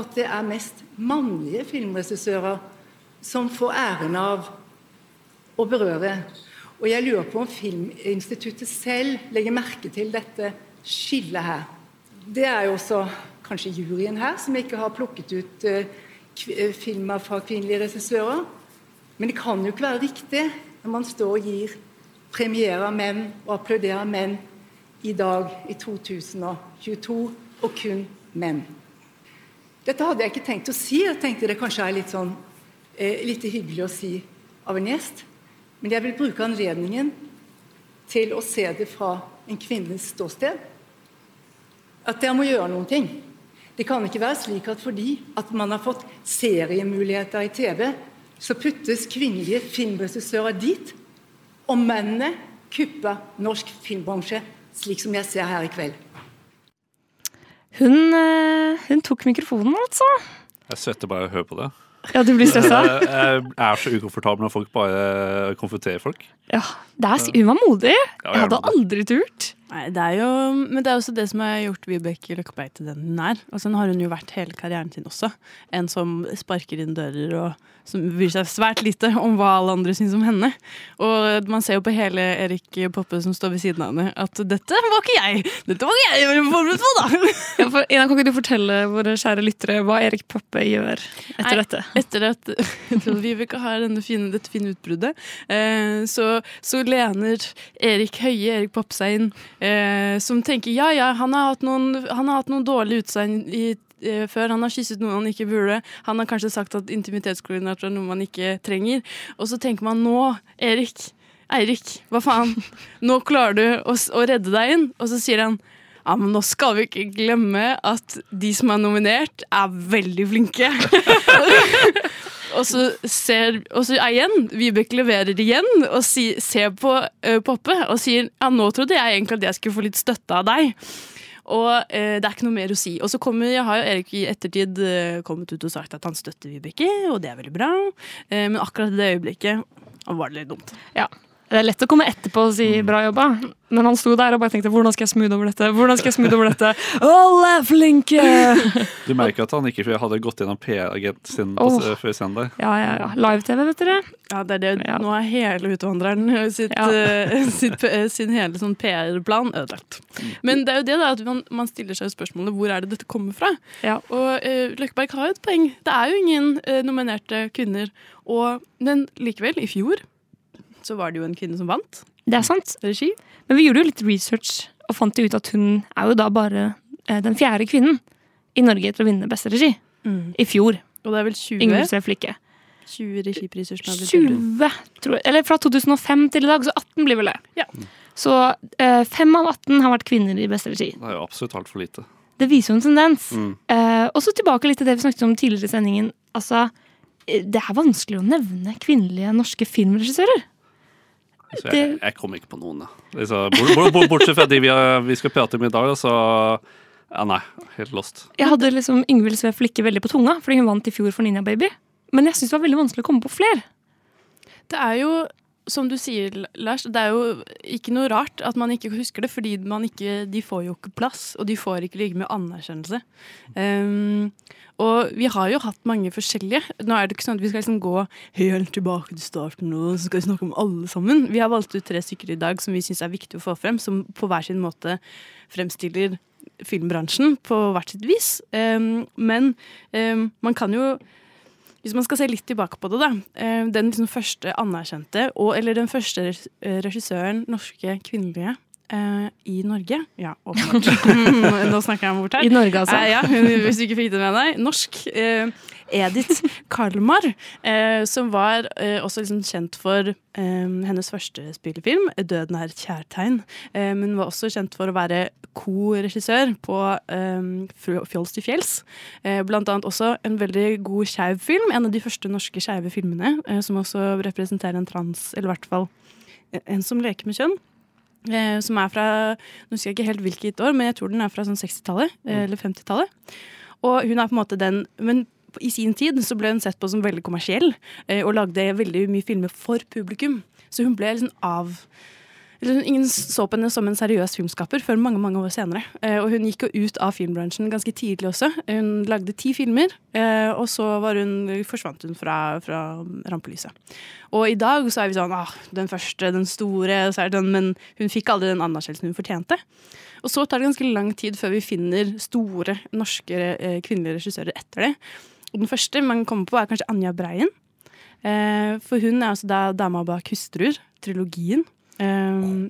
at det er mest mannlige filmregissører som får æren av å berøre? Og jeg lurer på om Filminstituttet selv legger merke til dette skillet her. Det er jo også kanskje juryen her som ikke har plukket ut eh, eh, filmer fra kvinnelige regissører. Men det kan jo ikke være riktig når man står og gir premierer menn og applauderer menn i dag, i 2022, og kun menn. Dette hadde jeg ikke tenkt å si. Jeg tenkte det kanskje er litt sånn eh, litt hyggelig å si av en gjest. Men jeg vil bruke anledningen til å se det fra en kvinnes ståsted. At jeg må gjøre noen ting. Det kan ikke være slik at fordi at man har fått seriemuligheter i TV, så puttes kvinnelige filmregissører dit, og mennene kupper norsk filmbransje, slik som jeg ser her i kveld. Hun, eh, hun tok mikrofonen, altså. Jeg svetter bare av å høre på det. Ja, du blir stressa? Jeg er så ukomfortabel når folk bare konfronterer folk. Ja, er, hun var modig. Jeg hadde aldri turt. Nei, det er jo, men det er også det som har gjort Vibeke Løkkeberg til den hun er. Og sånn har hun jo vært hele karrieren sin også. En som sparker inn dører og som bryr seg svært lite om hva alle andre syns om henne. Og man ser jo på hele Erik Poppe som står ved siden av henne, at dette var ikke jeg! Dette var ikke jeg forberedt på, da! Ja, for, Ina, kan ikke du fortelle våre kjære lyttere hva Erik Poppe gjør etter Nei, dette? Etter at, Vibeke har denne fine, dette fine utbruddet, eh, så, så lener Erik Høie, Erik Poppe, eh, som tenker ja, ja, han har hatt noen, han har hatt noen dårlige utsagn i eh, før. Han har kysset noen han ikke burde. Han har kanskje sagt at intimitetskoordinator er noe man ikke trenger. Og så tenker man nå, Erik, Eirik, hva faen? Nå klarer du å, å redde deg inn. Og så sier han ja, men nå skal vi ikke glemme at de som er nominert, er veldig flinke. og så ser Og så igjen, Vibeke leverer igjen og si, ser på uh, Poppe og sier ja, nå trodde jeg egentlig at jeg skulle få litt støtte av deg. Og uh, det er ikke noe mer å si. Og så kommer, jeg har jo Erik i ettertid uh, kommet ut og sagt at han støtter Vibeke, og det er veldig bra. Men akkurat i det øyeblikket var det litt dumt. Ja. Det er lett å komme etterpå og si 'bra jobba', men han sto der og bare tenkte 'hvordan skal jeg smoothe over dette'? Hvordan skal jeg smoothe over dette? Alle er flinke! Du merker at han ikke hadde gått gjennom PR-agenten sin på, før søndag. Ja, ja, ja. Live-TV, vet dere. Ja, det er det. Ja. Nå er hele Utvandreren sitt, Ja. eh, sitt, p- sin hele sånn PR-plan ødelagt. Men det er jo det da, at man, man stiller seg spørsmålet hvor er det dette kommer fra. Ja. Og uh, Løkkeberg har jo et poeng. Det er jo ingen eh, nominerte kvinner. Og, men likevel, i fjor så var det jo en kvinne som vant Det er sant. regi. Men vi gjorde jo litt research og fant jo ut at hun er jo da bare eh, den fjerde kvinnen i Norge til å vinne beste regi. I fjor. Og det er vel 20, Ingrid Streff Lykke. 20 regipriser som er blitt 20, tror jeg. Eller fra 2005 til i dag, så 18 blir vel det. Ja. Så eh, fem av 18 har vært kvinner i beste regi. Det er jo absolutt altfor lite. Det viser jo en tendens. Mm. Eh, og så tilbake litt til det vi snakket om tidligere i sendingen. Altså, eh, det er vanskelig å nevne kvinnelige norske filmregissører. Så jeg, jeg kommer ikke på noen. da. Liksom, bort, bort, bort, bortsett fra de vi, vi skal prate om i dag, så Ja, nei, helt lost. Jeg hadde liksom Yngvild Sve Flikke veldig på tunga, fordi hun vant i fjor for Ninja Baby. Men jeg syns det var veldig vanskelig å komme på flere. Det er jo, som du sier, Lars, det er jo ikke noe rart at man ikke husker det, fordi ikke, de får jo ikke plass, og de får ikke like mye anerkjennelse. Um, og vi har jo hatt mange forskjellige. Nå er det ikke sånn at vi skal liksom gå helt tilbake til starten og så skal vi snakke om alle sammen. Vi har valgt ut tre stykker i dag som vi syns er viktig å få frem, som på hver sin måte fremstiller filmbransjen på hvert sitt vis. Um, men um, man kan jo hvis man skal se litt tilbake på det, da. eh, Den liksom første anerkjente, og, eller den første eh, regissøren, norske kvinnelige, eh, i Norge Ja, åpenbart. Nå snakker jeg meg bort her. I Norge, altså. Uh, ja, hvis du ikke fikk det med deg. Norsk. Uh, Edith Kalmar, eh, som var også liksom kjent for eh, hennes første spillefilm, 'Døden er et kjærtegn'. Eh, men var også kjent for å være co-regissør på Fjols til fjells. Eh, blant annet også en veldig god skeiv film. En av de første norske skeive filmene, som også representerer en trans, eller i hvert fall en som leker med kjønn. Eh, som er fra Nå husker jeg ikke helt hvilket år, men jeg tror den er fra sånn 60-tallet. Eh, eller 50-tallet. Og hun er på en måte den Men i sin tid så ble hun sett på som veldig kommersiell, eh, og lagde veldig mye filmer for publikum. Så hun ble liksom av Ingen så på henne som en seriøs filmskaper før mange mange år senere. Eh, og hun gikk jo ut av filmbransjen ganske tidlig også. Hun lagde ti filmer, eh, og så hun, forsvant hun fra, fra rampelyset. Og i dag så er vi sånn ah, den første, den store, den, men hun fikk aldri den anerkjennelsen hun fortjente. Og så tar det ganske lang tid før vi finner store norske eh, kvinnelige regissører etter det. Og den første man kommer på, er kanskje Anja Breien. For hun er altså da dama bak 'Hustruer', trilogien. Um,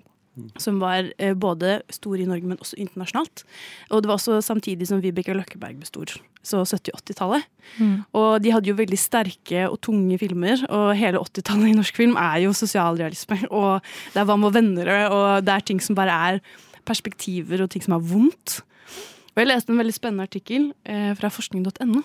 som var eh, både stor i Norge, men også internasjonalt. Og det var også samtidig som Vibeke Løkkeberg bestod, så 70-80-tallet. Mm. Og de hadde jo veldig sterke og tunge filmer, og hele 80-tallet i norsk film er jo sosialrealisme. Og det er Hva med venner, og det er ting som bare er perspektiver og ting som er vondt. Og jeg leste en veldig spennende artikkel eh, fra forskning.no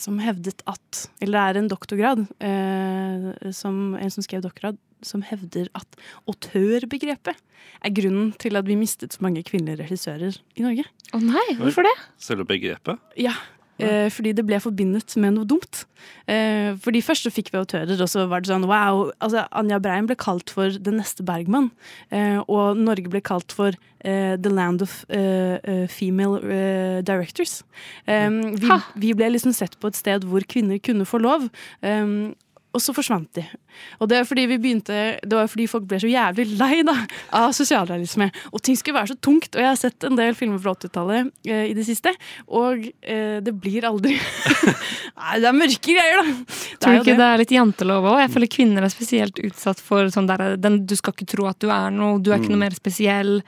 som hevdet at Eller det er en doktorgrad, eh, som, en som skrev doktorgrad, som hevder at autørbegrepet er grunnen til at vi mistet så mange kvinnelige regissører i Norge. Å nei, hvorfor det? Selve begrepet? Ja, eh, fordi det ble forbindet med noe dumt. Eh, fordi Først så fikk vi autører, og så var det sånn wow. altså Anja Brein ble kalt for den neste Bergman. Eh, og Norge ble kalt for eh, the land of eh, eh, female eh, directors. Eh, vi, vi ble liksom sett på et sted hvor kvinner kunne få lov. Og så forsvant de. Og det var fordi vi begynte Det var fordi folk ble så jævlig lei da, av sosialrealisme. Og ting skulle være så tungt. Og jeg har sett en del filmer fra 80-tallet eh, i det siste, og eh, det blir aldri Nei, det er mørke greier, da. Tror du ikke det. det er litt jantelov òg? Jeg føler kvinner er spesielt utsatt for sånn der den, Du skal ikke tro at du er noe, du er ikke noe mer spesiell.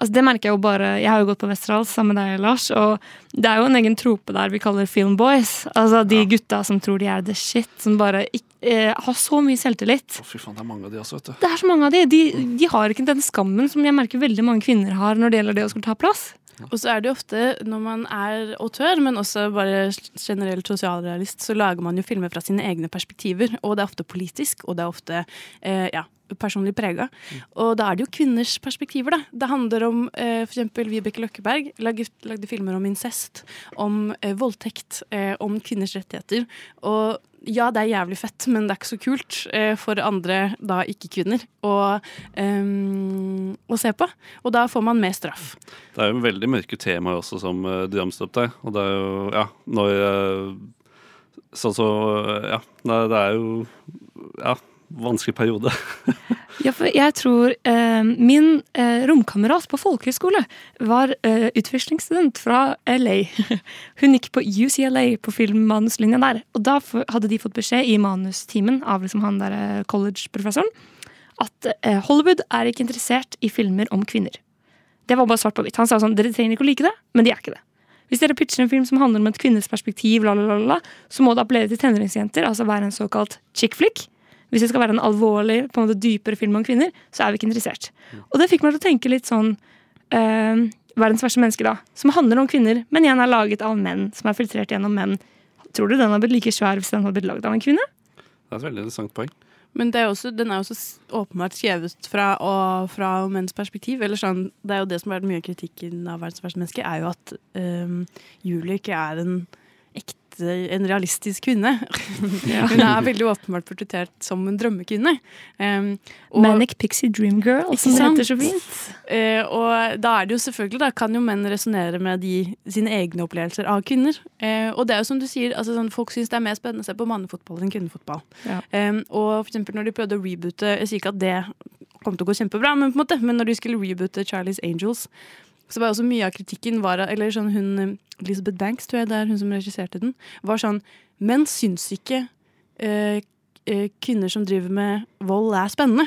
Altså Det merker jeg jo bare Jeg har jo gått på Westerdals sammen med deg, Lars. Og det er jo en egen trope der vi kaller film boys. Altså de gutta som tror de er the shit. Som bare ikke, eh, har så mye selvtillit. Å, fy faen, det er mange av de også, vet du. Det er så mange av de. de. De har ikke den skammen som jeg merker veldig mange kvinner har når det gjelder det å skulle ta plass. Og så er det jo ofte når man er autør, men også bare generelt sosialrealist, så lager man jo filmer fra sine egne perspektiver. Og det er ofte politisk, og det er ofte eh, ja, personlig prega. Og da er det jo kvinners perspektiver, da. Det handler om eh, eksempel Vibeke Løkkeberg lagde, lagde filmer om incest, om eh, voldtekt, eh, om kvinners rettigheter. Og ja, det er jævlig fett, men det er ikke så kult eh, for andre, da ikke-kvinner, å, ehm, å se på. Og da får man mer straff. Det er jo veldig mørke temaer også som uh, ramset opp der. Og det er jo, ja, når uh, Sånn så Ja, det, det er jo Ja, vanskelig periode. Ja, for jeg tror eh, min eh, romkamerat på folkehøyskole var eh, utvekslingsstudent fra LA. Hun gikk på UCLA på filmmanuslinja der. Og da hadde de fått beskjed i manustimen av liksom han der eh, college-professoren at eh, Hollywood er ikke interessert i filmer om kvinner. Det var bare svart på hvitt. Han sa sånn dere trenger ikke å like det, men de er ikke det. Hvis dere pitcher en film som handler om et kvinnes perspektiv, la, la, la, så må det appellere til tenåringsjenter, altså være en såkalt chick flick. Hvis det skal være en alvorlig, på en måte dypere film om kvinner, så er vi ikke interessert. Og det fikk meg til å tenke litt sånn eh, Verdens verste menneske, da. Som handler om kvinner, men igjen er laget av menn. Som er filtrert gjennom menn. Tror du den hadde blitt like svær hvis den hadde blitt laget av en kvinne? Det er et veldig interessant poeng. Men det er også, den er jo også åpenbart skjevet fra, og, fra menns perspektiv. Eller sånn, det er jo det som har vært mye av kritikken av verdens verste menneske, er jo at um, Julie ikke er en ekte, en realistisk kvinne. Hun er veldig åpenbart portrettert som en drømmekvinne. Um, og- Manic Pixie Dream Girl, som det heter så fint. Uh, og da er det jo selvfølgelig, da kan jo menn resonnere med de, sine egne opplevelser av kvinner. Uh, og det er jo som du sier, altså, sånn, folk syns det er mer spennende å se på mannefotball enn kvinnefotball. Ja. Um, og for eksempel når de prøvde å reboote Jeg sier ikke at det kom til å gå kjempebra, men, på en måte, men når de skulle reboote Charlies Angels, så var også mye av kritikken var, Eller sånn hun Elizabeth Banks, tror jeg det er hun som regisserte den, var sånn Menn syns ikke eh, eh, kvinner som driver med vold, er spennende.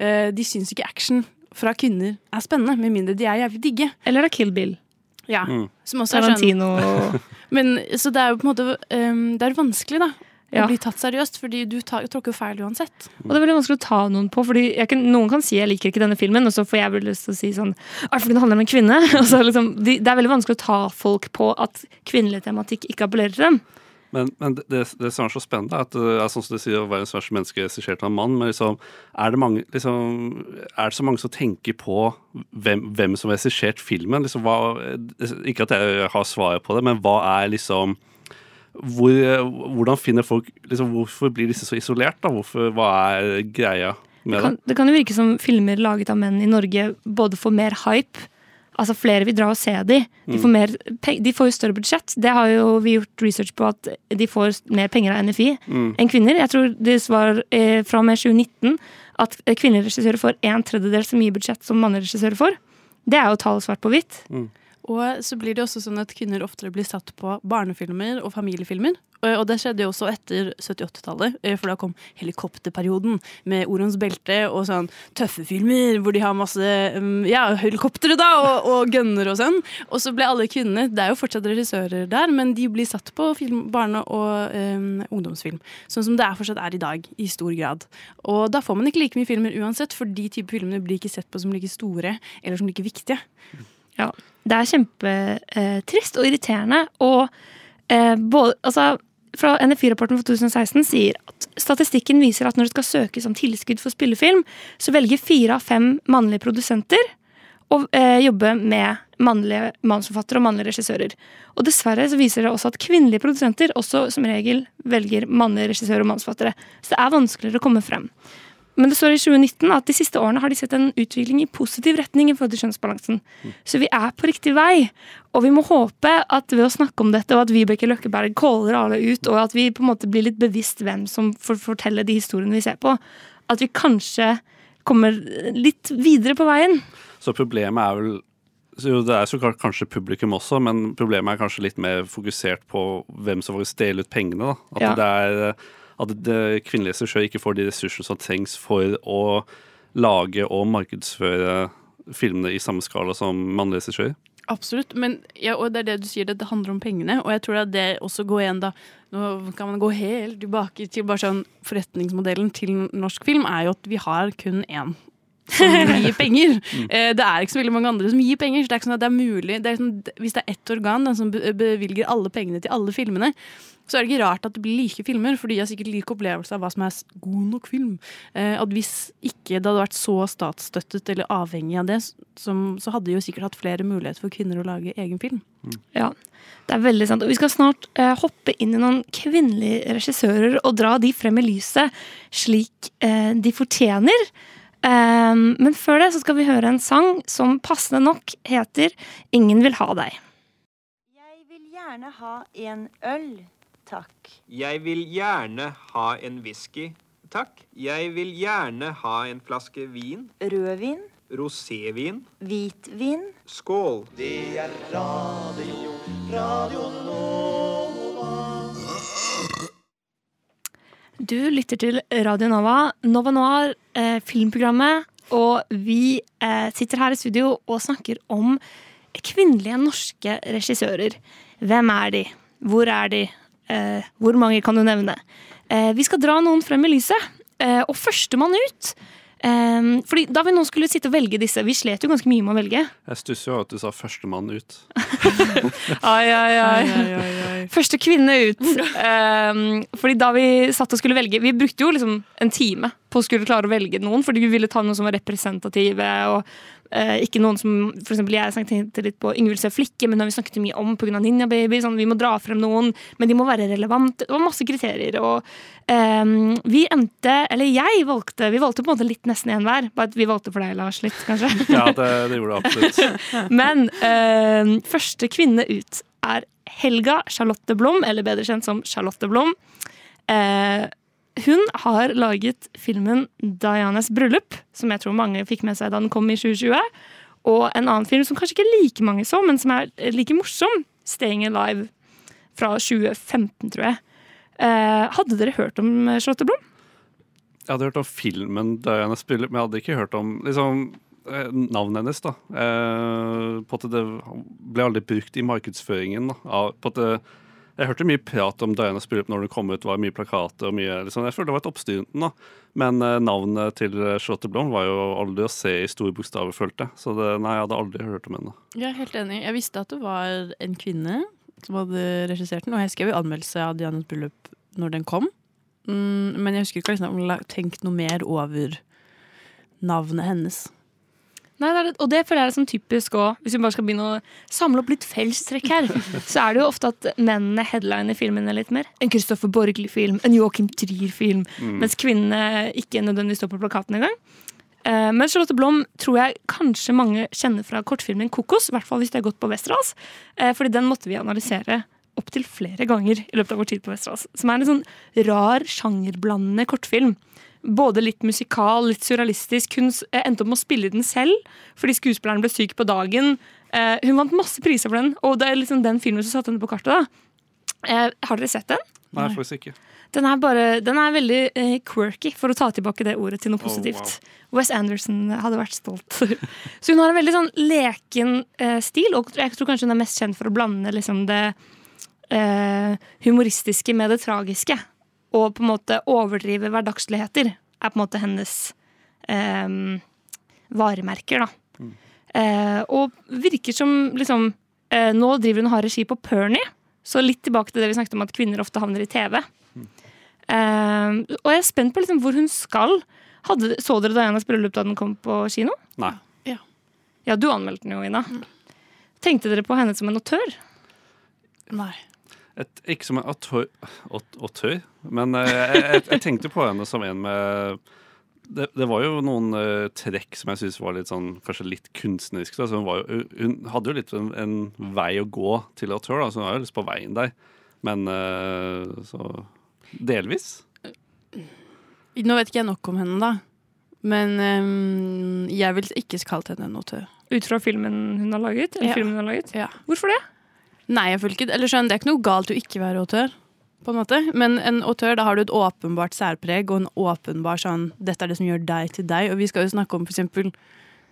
Eh, de syns ikke action fra kvinner er spennende, med mindre de er jævlig digge. Eller da Kill Bill. Ja, Mm. som også er sånn Men, Så det er jo på en måte um, Det er vanskelig, da. Ja. Å bli tatt seriøst, fordi du tråkker jo feil uansett. Og det er veldig vanskelig å ta noen på, fordi jeg kan, noen kan si jeg liker ikke denne filmen, og så får jeg vel lyst til å si sånn «Ah, fordi det handler om en kvinne. Og så liksom, de, det er veldig vanskelig å ta folk på at kvinnelig tematikk ikke appellerer til dem. Men, men det, det, det som er så spennende, er at det er sånn som du sier, verdens verste menneske regissert av en mann. Men liksom, er, det mange, liksom, er det så mange som tenker på hvem, hvem som har regissert filmen? Liksom, hva, ikke at jeg har svaret på det, men hva er liksom hvor, Hvordan finner folk liksom, Hvorfor blir disse så isolert? da? Hvorfor, hva er greia Det med kan, det? det kan jo virke som filmer laget av menn i Norge både får mer hype Altså Flere vil dra og se de. De får, mer, de får jo større budsjett. Det har jo vi gjort research på at de får mer penger av NFI enn kvinner. Jeg tror det var eh, fra og med 2019 at kvinnelige regissører får en tredjedel så mye budsjett som mannlige regissører får. Det er jo tall svart på hvitt. Og så blir det også sånn at kvinner oftere blir satt på barnefilmer og familiefilmer. Og og det skjedde jo også etter 70-80-tallet, eh, for da kom helikopterperioden med Orons belte og sånn tøffe filmer hvor de har masse um, ja, helikoptre da, og, og gunner og sånn. Og så ble alle kvinnene, det er jo fortsatt regissører der, men de blir satt på film, barne- og um, ungdomsfilm. Sånn som det er fortsatt er i dag, i stor grad. Og da får man ikke like mye filmer uansett, for de type filmene blir ikke sett på som like store eller som like viktige. Ja, det er kjempetrist og irriterende. Og eh, både, altså, fra NFI-rapporten for 2016 sier at statistikken viser at når det skal søkes om tilskudd for spillefilm, så velger fire av fem mannlige produsenter å eh, jobbe med mannlige manusforfattere og mannlige regissører. Og dessverre så viser det også at kvinnelige produsenter også som regel velger mannlige regissører og manusforfattere. Så det er vanskeligere å komme frem. Men det står i 2019 at de siste årene har de sett en utvikling i positiv retning i forhold til kjønnsbalansen. Så vi er på riktig vei. Og vi må håpe at ved å snakke om dette, og at Vibeke Løkkeberg caller alle ut, og at vi på en måte blir litt bevisst hvem som får fortelle de historiene vi ser på, at vi kanskje kommer litt videre på veien. Så problemet er vel jo, Det er så klart kanskje publikum også, men problemet er kanskje litt mer fokusert på hvem som faktisk deler ut pengene. da. At Ja. det er at kvinnelige regissører ikke får de ressursene som trengs for å lage og markedsføre filmene i samme skala som mannlige regissører. Absolutt, men ja, og det er det du sier, det handler om pengene. Og jeg tror at det også går igjen da Nå kan man gå helt tilbake til bare sånn Forretningsmodellen til norsk film er jo at vi har kun én som gir penger. Eh, Det er ikke så veldig mange andre som gir penger. Så det er ikke sånn at det er mulig det er sånn, Hvis det er ett organ den som bevilger alle pengene til alle filmene, så er det ikke rart at det blir like filmer, for de har sikkert lik opplevelse av hva som er god nok film. Eh, at hvis ikke det hadde vært så statsstøttet eller avhengig av det, som, så hadde de jo sikkert hatt flere muligheter for kvinner å lage egen film. Ja, det er veldig sant. Og vi skal snart eh, hoppe inn i noen kvinnelige regissører og dra de frem i lyset slik eh, de fortjener. Eh, men før det så skal vi høre en sang som passende nok heter 'Ingen vil ha deg'. Jeg vil gjerne ha en øl, takk. Jeg vil gjerne ha en whisky, takk. Jeg vil gjerne ha en flaske vin. Rødvin, Rosévin. hvitvin. Skål. Det er radio, radio Nova. Du lytter til Radio Nova, Nova Noir, eh, filmprogrammet. Og vi eh, sitter her i studio og snakker om kvinnelige norske regissører. Hvem er de? Hvor er de? Eh, hvor mange kan du nevne? Eh, vi skal dra noen frem i lyset. Eh, og førstemann ut Um, fordi Da vi nå skulle sitte og velge disse Vi slet jo ganske mye med å velge. Jeg stusser jo at du sa førstemann ut. Ai, ai, ai. Første kvinne ut. Um, fordi da vi satt og skulle velge Vi brukte jo liksom en time på å skulle klare å velge noen, fordi vi ville ta noen som var representative. og eh, ikke noen som for eksempel Jeg snakket litt på Yngvild Sø Flikke, men da vi snakket mye om pga. Ninja Baby. Sånn, vi må dra frem noen, men de må være relevante. Det var masse kriterier. Og ehm, vi endte Eller jeg valgte Vi valgte på en måte litt nesten én hver. Bare at vi valgte for deg, Lars, litt, kanskje. Ja, det, det gjorde det absolutt. Men eh, første kvinne ut er Helga Charlotte Blom, eller bedre kjent som Charlotte Blom. Eh, hun har laget filmen 'Dianas bryllup', som jeg tror mange fikk med seg da den kom i 2020. Og en annen film som kanskje ikke like mange så, men som er like morsom, 'Staying Alive', fra 2015, tror jeg. Eh, hadde dere hørt om Charlotte Blom? Jeg hadde hørt om filmen 'Dianas bryllup', men jeg hadde ikke hørt om liksom, eh, navnet hennes. da. Eh, på at det ble aldri brukt i markedsføringen. da. På at det, jeg hørte mye prat om Dianas bryllup når det kom ut, var mye plakater og mye liksom, Jeg følte det var et oppstyr da. Men eh, navnet til Charlotte Blom var jo aldri å se i store bokstaver, følte jeg. Så det, nei, jeg hadde aldri hørt om henne. Jeg er helt enig. Jeg visste at det var en kvinne som hadde regissert den, og jeg skrev jo anmeldelse av Dianas bryllup når den kom. Mm, men jeg husker ikke liksom, om jeg har tenkt noe mer over navnet hennes. Nei, det er, og det føler jeg er sånn typisk òg. Hvis vi bare skal begynne å samle opp litt fellestrekk her, så er det jo ofte at mennene headliner filmene litt mer. En Christopher Borgli-film, en Joachim Trier-film. Mm. Mens kvinnene ikke nødvendigvis står på plakaten engang. Eh, Men Charlotte Blom tror jeg kanskje mange kjenner fra kortfilmen 'Kokos'. I hvert fall hvis de har gått på Westerdals. Eh, Fordi den måtte vi analysere opptil flere ganger i løpet av vår tid på Westerdals. Som er en sånn rar, sjangerblandende kortfilm. Både litt musikal, litt surrealistisk. Hun eh, endte opp med å spille den selv fordi skuespilleren ble syk på dagen. Eh, Hun vant masse priser for den, og det er liksom den filmen som satte henne på kartet. da. Eh, Har dere sett den? Nei, faktisk ikke. Den er, bare, den er veldig eh, quirky, for å ta tilbake det ordet til noe Oh, positivt. Wes Anderson hadde vært stolt. så hun har en veldig sånn leken eh, stil, og jeg tror kanskje hun er mest kjent for å blande liksom det eh, humoristiske med det tragiske. Og på en måte overdrive hverdagsligheter er på en måte hennes eh, varemerker, da. Eh, og virker som liksom eh, Nå driver hun og har regi på Pernie, så litt tilbake til det vi snakket om at kvinner ofte havner i TV. Eh, og jeg er spent på liksom hvor hun skal. Hadde, så dere Dianas bryllup da den kom på kino? Nei. Ja, du anmeldte den jo, Ina. Tenkte dere på henne som en autør? Nei. Et, ikke som en autør, autør men eh, jeg, jeg, jeg tenkte på henne som en med det, det var jo noen uh, trekk som jeg syns var litt sånn, kanskje litt kunstneriske. Altså, hun, hun hadde jo litt en, en vei å gå til autør, da, så hun var jo lyst på veien der. Men uh, så Delvis. Nå vet ikke jeg nok om henne, da. Men um, jeg ville ikke kalt henne en autør. Ut fra filmen hun har laget? Eller Ja. filmen hun har laget? Ja. Hvorfor det? Nei, jeg føler ikke Eller skjønn, det er ikke noe galt å ikke være autør. På en måte. Men en autør, da har du et åpenbart særpreg og en åpenbar sånn Dette er det som gjør deg til deg. Og vi skal jo snakke om for eksempel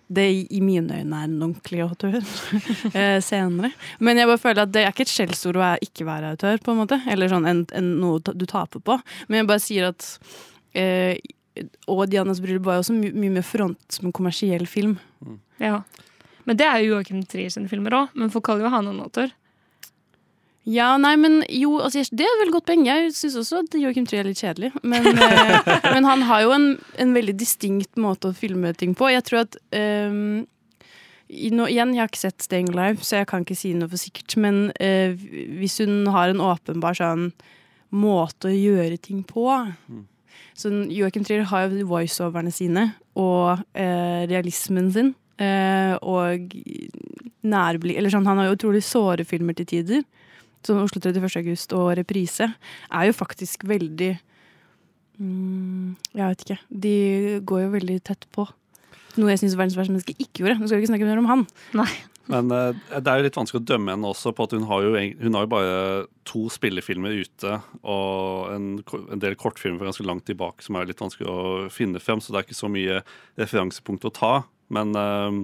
det i- mine øyne er en ordentlig autør eh, senere. Men jeg bare føler at det er ikke et skjellsord å ikke være autør, på en måte. Eller sånn en, en, noe du taper på. Men jeg bare sier at eh, Og Dianas bryllup var jo også my mye mer front som en kommersiell film. Ja. Men det er jo Joakim Trier sine filmer òg. Men folk kaller jo han en autør. Ja, nei, men jo, altså, det er vel godt poeng. Jeg syns også at Joachim Trier er litt kjedelig. Men, eh, men han har jo en, en veldig distinkt måte å filme ting på. Jeg tror at um, i nå, Igjen, jeg har ikke sett Staying Alive, så jeg kan ikke si noe for sikkert. Men eh, hvis hun har en åpenbar sånn måte å gjøre ting på Så Joachim Trier har jo voiceoverne sine og eh, realismen sin. Eh, og nærblikk Eller sånn, han har jo utrolig såre filmer til tider. Som Oslo 31. august og Reprise er jo faktisk veldig mm, Jeg vet ikke. De går jo veldig tett på. Noe jeg syns verdens verste menneske ikke gjorde. Nå skal vi ikke snakke mer om han. Men eh, det er jo litt vanskelig å dømme henne også på at hun har jo, hun har jo bare to spillefilmer ute og en, en del kortfilmer fra ganske langt tilbake som er litt vanskelig å finne frem, så det er ikke så mye referansepunkt å ta. Men eh,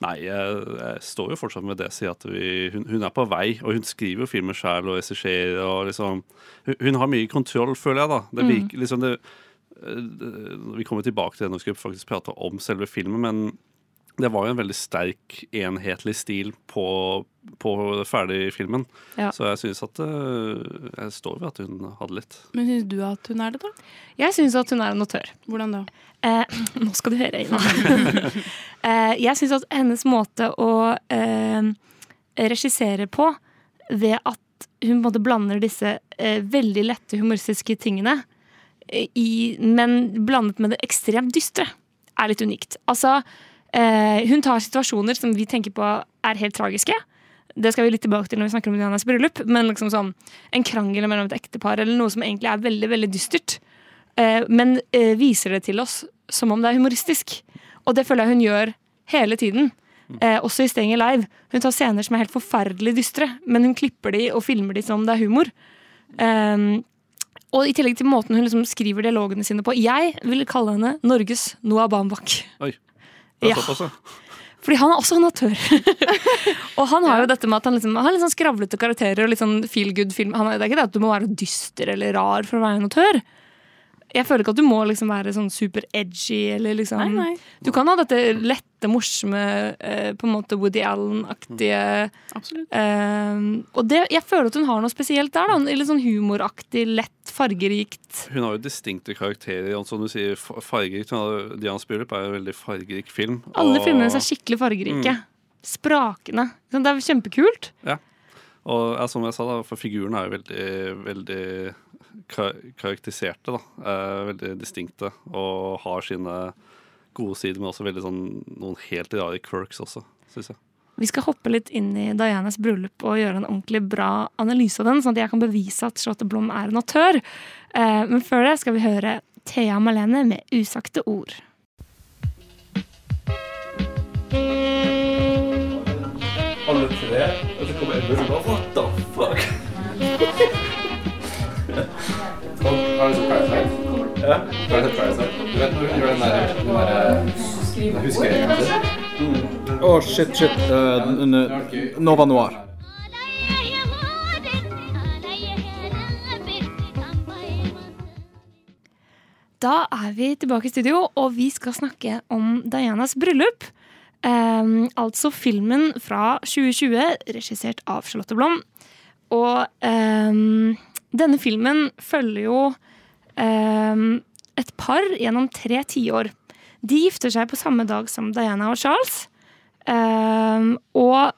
nei, jeg, jeg står jo fortsatt med det at vi, hun, hun er på vei, og hun skriver jo filmer sjæl og regisserer og liksom hun, hun har mye kontroll, føler jeg, da. Det Mm. liksom det eh, Vi kommer tilbake til det når vi skal faktisk prate om selve filmen, men det var jo en veldig sterk, enhetlig stil på, på ferdigfilmen. Ja. Så jeg syns at eh, Jeg står ved at hun hadde litt. Men syns du at hun er det, da? Jeg syns at hun er en autør. Hvordan da? Eh, nå skal du høre, Ina. eh, jeg syns at hennes måte å eh, regissere på, ved at hun på en måte blander disse eh, veldig lette humoristiske tingene, eh, i, men blandet med det ekstremt dystre, er litt unikt. Altså, eh, hun tar situasjoner som vi tenker på er helt tragiske. Det skal vi litt tilbake til når vi snakker om Dianas bryllup. Men liksom sånn, en krangel mellom et ektepar eller noe som egentlig er veldig veldig dystert. Eh, men eh, viser det til oss som om det er humoristisk. Og det føler jeg hun gjør hele tiden. Eh, også i Stenger Live. Hun tar scener som er helt forferdelig dystre, men hun klipper de og filmer de som om det er humor. Ehm, og i tillegg til måten hun liksom skriver dialogene sine på. Jeg vil kalle henne Norges Noah Baumbach. Oi. Det er Ja. såpass, ja. Fordi han er også en autør. og han har jo dette med at han, liksom, han har litt sånn skravlete karakterer og litt sånn feel good film. Han, er- det er ikke det at du må være dyster eller rar for å være en autør. Jeg føler ikke at du må liksom være sånn super edgy eller liksom Nei, nei. Du kan ha dette lette, morsomme, eh, på en måte Woody Allen-aktige Absolutt. eh, Og det, jeg føler at hun har noe spesielt der. da Litt sånn humoraktig, lett, fargerikt. Hun har jo distinkte karakterer. Altså, Som du sier, fargerikt. Dianas bryllup er en veldig fargerik film. Alle og- filmene er skikkelig fargerike. Mm. Sprakende. Sånn, Det er kjempekult. Ja. Og ja, som jeg sa, da, for figuren er jo veldig, veldig karakteriserte. da. Eh, veldig distinkte og har sine gode sider, men også veldig sånn, noen helt rare quirks også, syns jeg. Vi skal hoppe litt inn i Dianas bryllup og gjøre en ordentlig bra analyse av den, sånn at jeg kan bevise at Charlotte Blom er en autør. Eh, men før det skal vi høre Thea Malene med 'Usagte ord'. Alle tre, og så kommer Edmund Og har du sett Ja. Du sett Parasite? Du vet når hun gjør den der, den der huskeringen sin? Å, shit, shit. Uh, Nova Noir. Da er vi tilbake i studio, og vi skal snakke om Dianas bryllup. Um, altså filmen fra 2020, regissert av Charlotte Blom. Og ehm, denne filmen følger jo eh, et par gjennom tre tiår. De gifter seg på samme dag som Diana og Charles. Eh, og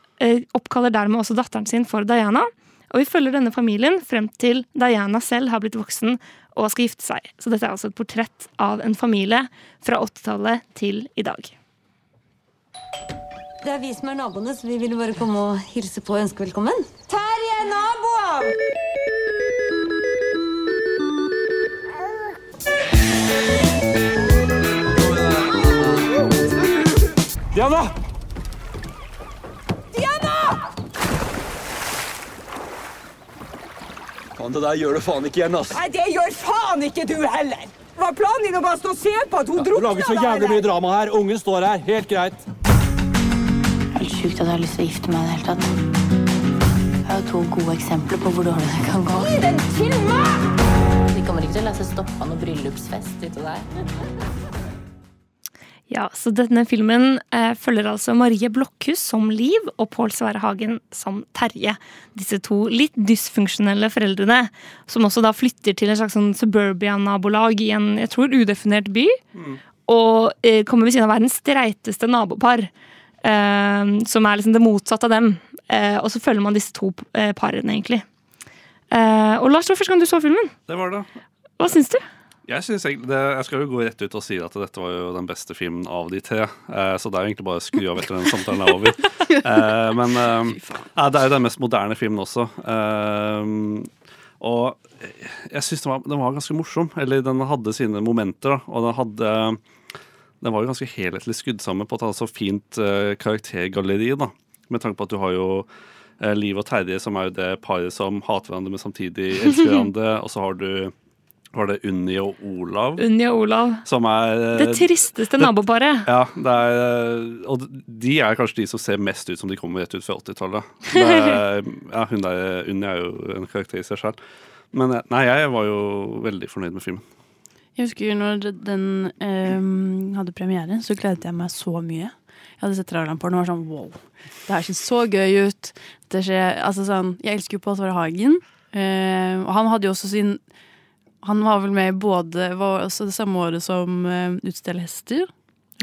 oppkaller dermed også datteren sin for Diana. Og vi følger denne familien frem til Diana selv har blitt voksen og skal gifte seg. Så dette er altså et portrett av en familie fra 80-tallet til i dag. Det er vi som er naboene, så vi ville bare komme og hilse på og ønske velkommen. Terje, naboer! Diana! Diana! Faen, det der gjør du faen ikke igjen, ass. Nei, det gjør faen ikke du heller! Var planen din å bare stå og se på at hun Du drukna lager så jævlig mye drama her. Ungen står her. Helt greit. Det Helt sjukt at jeg har lyst til å gifte meg i det hele tatt. Jeg har to gode eksempler på hvor dårlig det kan gå. Gi den til meg! De kommer ikke til å la seg stoppe av noen bryllupsfest ute der. Ja, så denne filmen eh, følger altså Marie Blokhus som Liv og Pål Sverre Hagen som Terje. Disse to litt dysfunksjonelle foreldrene, som også da flytter til en slags sånn suburbia-nabolag i en jeg tror udefinert by. Og eh, kommer ved siden av verdens streiteste nabopar, eh, som er liksom det motsatte av dem. Eh, og så følger man disse to eh, parene, egentlig. Eh, og Lars, det var første gang du så filmen. Det var det. Hva syns du? Jeg, synes egentlig, det, jeg skal jo gå rett ut og si at dette var jo den beste filmen av de tre. Eh, så det er jo egentlig bare å skru av etter den samtalen er over. Eh, men eh, det er jo den mest moderne filmen også. Eh, og jeg syns den, var- den var ganske morsom. Eller den hadde sine momenter. Da, og den hadde Den var jo ganske helhetlig skrudd sammen på et altså fint eh, karaktergalleri. da Med tanke på at du har jo Liv og Terje, som er jo det paret som hater hverandre, men samtidig elsker hverandre. og så har du var det Unni og Olav? Unni og Olav. Som er eh, Det tristeste naboparet. Ja, det er, eh, og de er kanskje de som ser mest ut som de kommer rett ut fra 80-tallet. Er- Ja, hun der Unni er jo en karakter i seg selv. Men eh, nei, jeg var jo veldig fornøyd med filmen. Jeg husker når den ehm, hadde premiere, så gledet jeg meg så mye. Jeg hadde sett den og var sånn wow, det her ser så gøy ut. Det skjer, altså sånn, jeg elsker jo Pål Sverre Hagen. eh, og han hadde jo også sin Han var vel med i både Var også det samme året som uh, Utstell hester.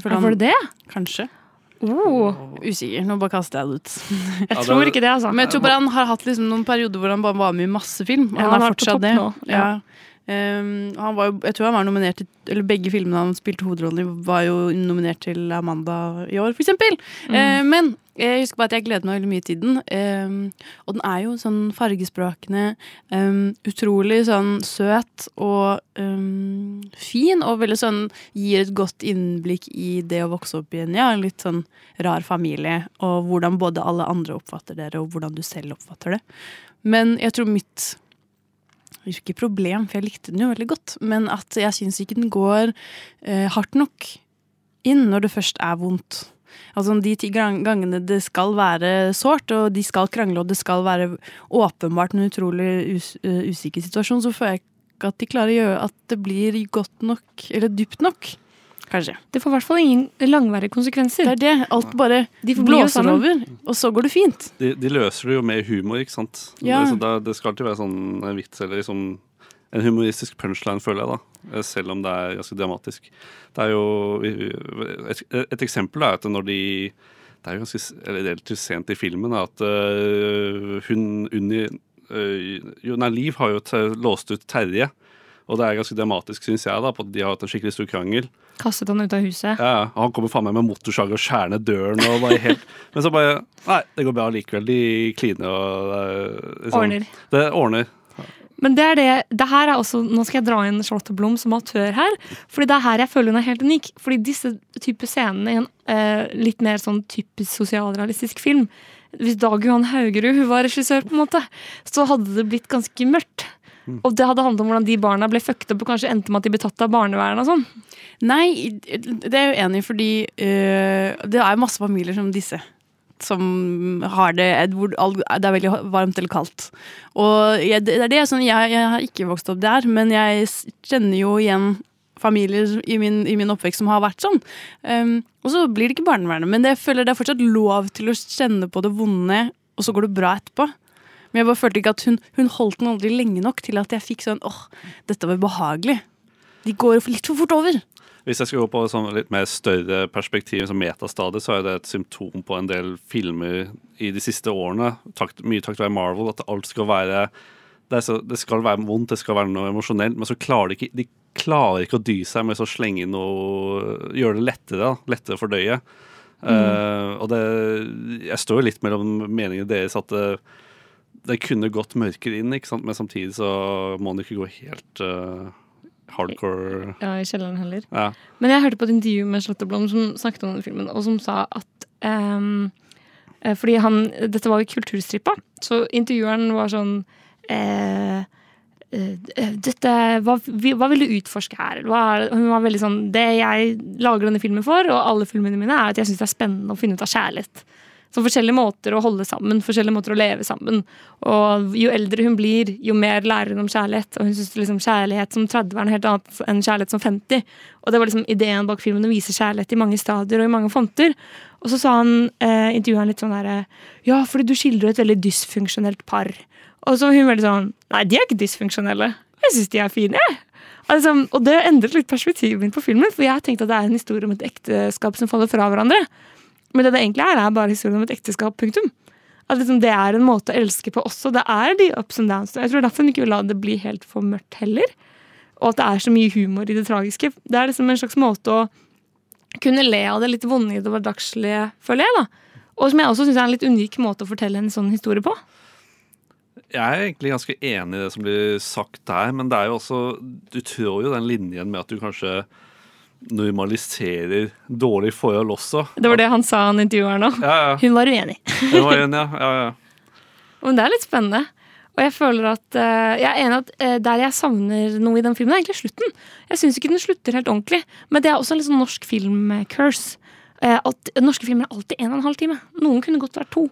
Ja, var det det? Kanskje. Usikker. Nå bare kaster jeg det ut. Jeg Ja, tror det- ikke det, altså. Men jeg tror bare han har hatt liksom noen perioder hvor han bare var med i masse film. Og Ja, han, han er er fortsatt det. nå, ja. Um, han var jo, jeg tror han var nominert til Eller begge filmene han spilte hovedrollen i, var jo nominert til Amanda i år, for eksempel. Mm. Uh, men jeg husker bare at jeg gleder meg veldig mye til den. Um, og den er jo sånn fargesprakende, um, utrolig sånn søt og fin, og veldig sånn gir et godt innblikk i det å vokse opp i en ja, litt sånn rar familie, og hvordan både alle andre oppfatter dere, og hvordan du selv oppfatter det. Men jeg tror mitt ikke problem, for jeg likte den jo veldig godt, men at jeg syns ikke den går eh, hardt nok inn når det først er vondt. Altså De ti gangene det skal være sårt, og de skal krangle, og det skal være åpenbart en utrolig us eh, usikker situasjon, så føler jeg ikke at de klarer å gjøre at det blir godt nok, eller dypt nok. Kanskje. Det får i hvert fall ingen langvarige konsekvenser. Det er det. Alt bare De blåser over, og så går det fint. De, de løser det jo med humor, ikke sant. Ja. Det, det skal alltid være sånn en vits eller liksom en humoristisk punchline, føler jeg, da. Eh, Selv om det er ganske dramatisk. Det er jo Et, et eksempel er at når de Det er jo ganske eller relativt sent i filmen at uh, hun Unni uh, Nei, Liv har jo låst ut Terje. Og det er ganske dramatisk, syns jeg, da, på at de har hatt en skikkelig stor krangel. Kastet han ut av huset. Ja, ja. Han kommer faen meg med motorsag og skjærer ned døren. Og bare helt, men så bare Nei, det går bra likevel. De kliner og er liksom- Ordner. Det ordner. Men det er det, det her er også, Nå skal jeg dra inn Charlotte Blom som autør her. Fordi det er her jeg føler hun er helt unik. Fordi disse type scenene i en eh, litt mer sånn typisk sosialrealistisk film Hvis Dag Johan Haugerud var regissør, på en måte, så hadde det blitt ganske mørkt. Og det hadde handlet om hvordan de barna ble fucket opp og kanskje endte med at de ble tatt av barnevernet og sånn. Nei, det er jeg jo enig i, fordi øh, det er masse familier som disse. Som har det hvor Det er veldig varmt eller kaldt. Og jeg, det er det sånn, jeg, jeg har ikke vokst opp der, men jeg kjenner jo igjen familier i min, i min oppvekst som har vært sånn. Um, og så blir det ikke barnevernet, men det, jeg føler det er fortsatt lov til å kjenne på det vonde, og så går det bra etterpå. Men jeg bare følte ikke at hun, hun holdt den aldri lenge nok til at jeg fikk sånn åh, dette var ubehagelig. De går litt for fort over. Hvis jeg skal gå på sånn litt mer større perspektiv, som metastadiet, så er det et symptom på en del filmer i de siste årene, takt, mye takket være Marvel, at alt skal være det, så, det skal være vondt, det skal være noe emosjonelt, men så klarer de ikke de klarer ikke å dy seg med så å slenge inn noe Gjøre det lettere, da, lettere å fordøye. Uh, og det Jeg står jo litt mellom meningene deres at det, det kunne gått mørkere inn, ikke sant? men samtidig så må det ikke gå helt uh, hardcore Ja, i kjelleren heller. Ja. Men jeg hørte på et intervju med Charlotte Blom som snakket om den filmen, og som sa at eh, Fordi han Dette var jo kulturstrippa, så intervjueren var sånn eh, dette, hva, hva vil du utforske her? Er, hun var veldig sånn Det jeg lager denne filmen for, og alle filmene mine, er at jeg syns det er spennende å finne ut av kjærlighet. Så forskjellige måter å holde sammen, forskjellige måter å leve sammen. Og jo eldre hun blir, jo mer lærer hun om kjærlighet. Og hun syns liksom kjærlighet som 30 er noe helt annet enn kjærlighet som 50. Og det var liksom ideen bak filmen å vise kjærlighet i mange stadier og i mange fonter. Og så sa han, eh, intervjueren litt sånn derre Ja, fordi du skildrer et veldig dysfunksjonelt par. Og så var hun veldig sånn Nei, de er ikke dysfunksjonelle. Jeg syns de er fine, jeg. Altså, og det endret litt perspektivet mitt på filmen, for jeg tenkte at det er en historie om et ekteskap som faller fra hverandre. Men det det egentlig er, er bare historien om et ekteskap. Punktum. At liksom det er en måte å elske på også. Det er de ups and downs. Jeg tror derfor hun ikke vil la det bli helt for mørkt heller. Og at det er så mye humor i det tragiske. Det er liksom en slags måte å kunne le av det litt vonde i det hverdagslige, føler jeg. da. Og som jeg også syns er en litt unik måte å fortelle en sånn historie på. Jeg er egentlig ganske enig i det som blir sagt der, men det er jo også Du trår jo den linjen med at du kanskje normaliserer dårlige forhold også. Det var det han sa, han intervjueren òg. Ja, ja. Hun var uenig. Det var uenig, ja. ja, ja. Men det er litt spennende. Og jeg føler at eh, Jeg er enig at eh, der jeg savner noe i den filmen, er egentlig slutten. Jeg syns ikke den slutter helt ordentlig. Men det er også en litt sånn norsk film-curse. Uh, norske filmer er alltid en og en halv time. Noen kunne godt vært to.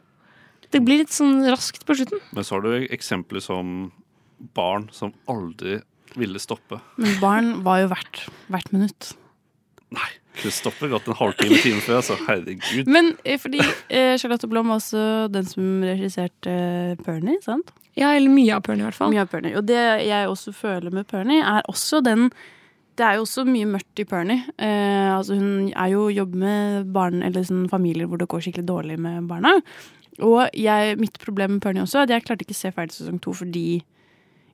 Det blir litt sånn raskt på slutten. Men så har du eksempler som barn som aldri ville stoppe. Men barn var jo hvert, hvert minutt. Det stopper godt en halvtime, time før, altså. Herregud. Men eh, fordi eh, Charlotte Blom var også den som regisserte eh, Pernie, sant? Ja, eller mye av Pernie i hvert fall. Mye av Pernie. Og det jeg også føler med Pernie, er også den Det er jo også mye mørkt i Pernie. Eh, altså hun er jo jobber med barn, eller sånn familier hvor det går skikkelig dårlig med barna. Og jeg, mitt problem med Pernie også er at jeg klarte ikke å se ferdig sesong to fordi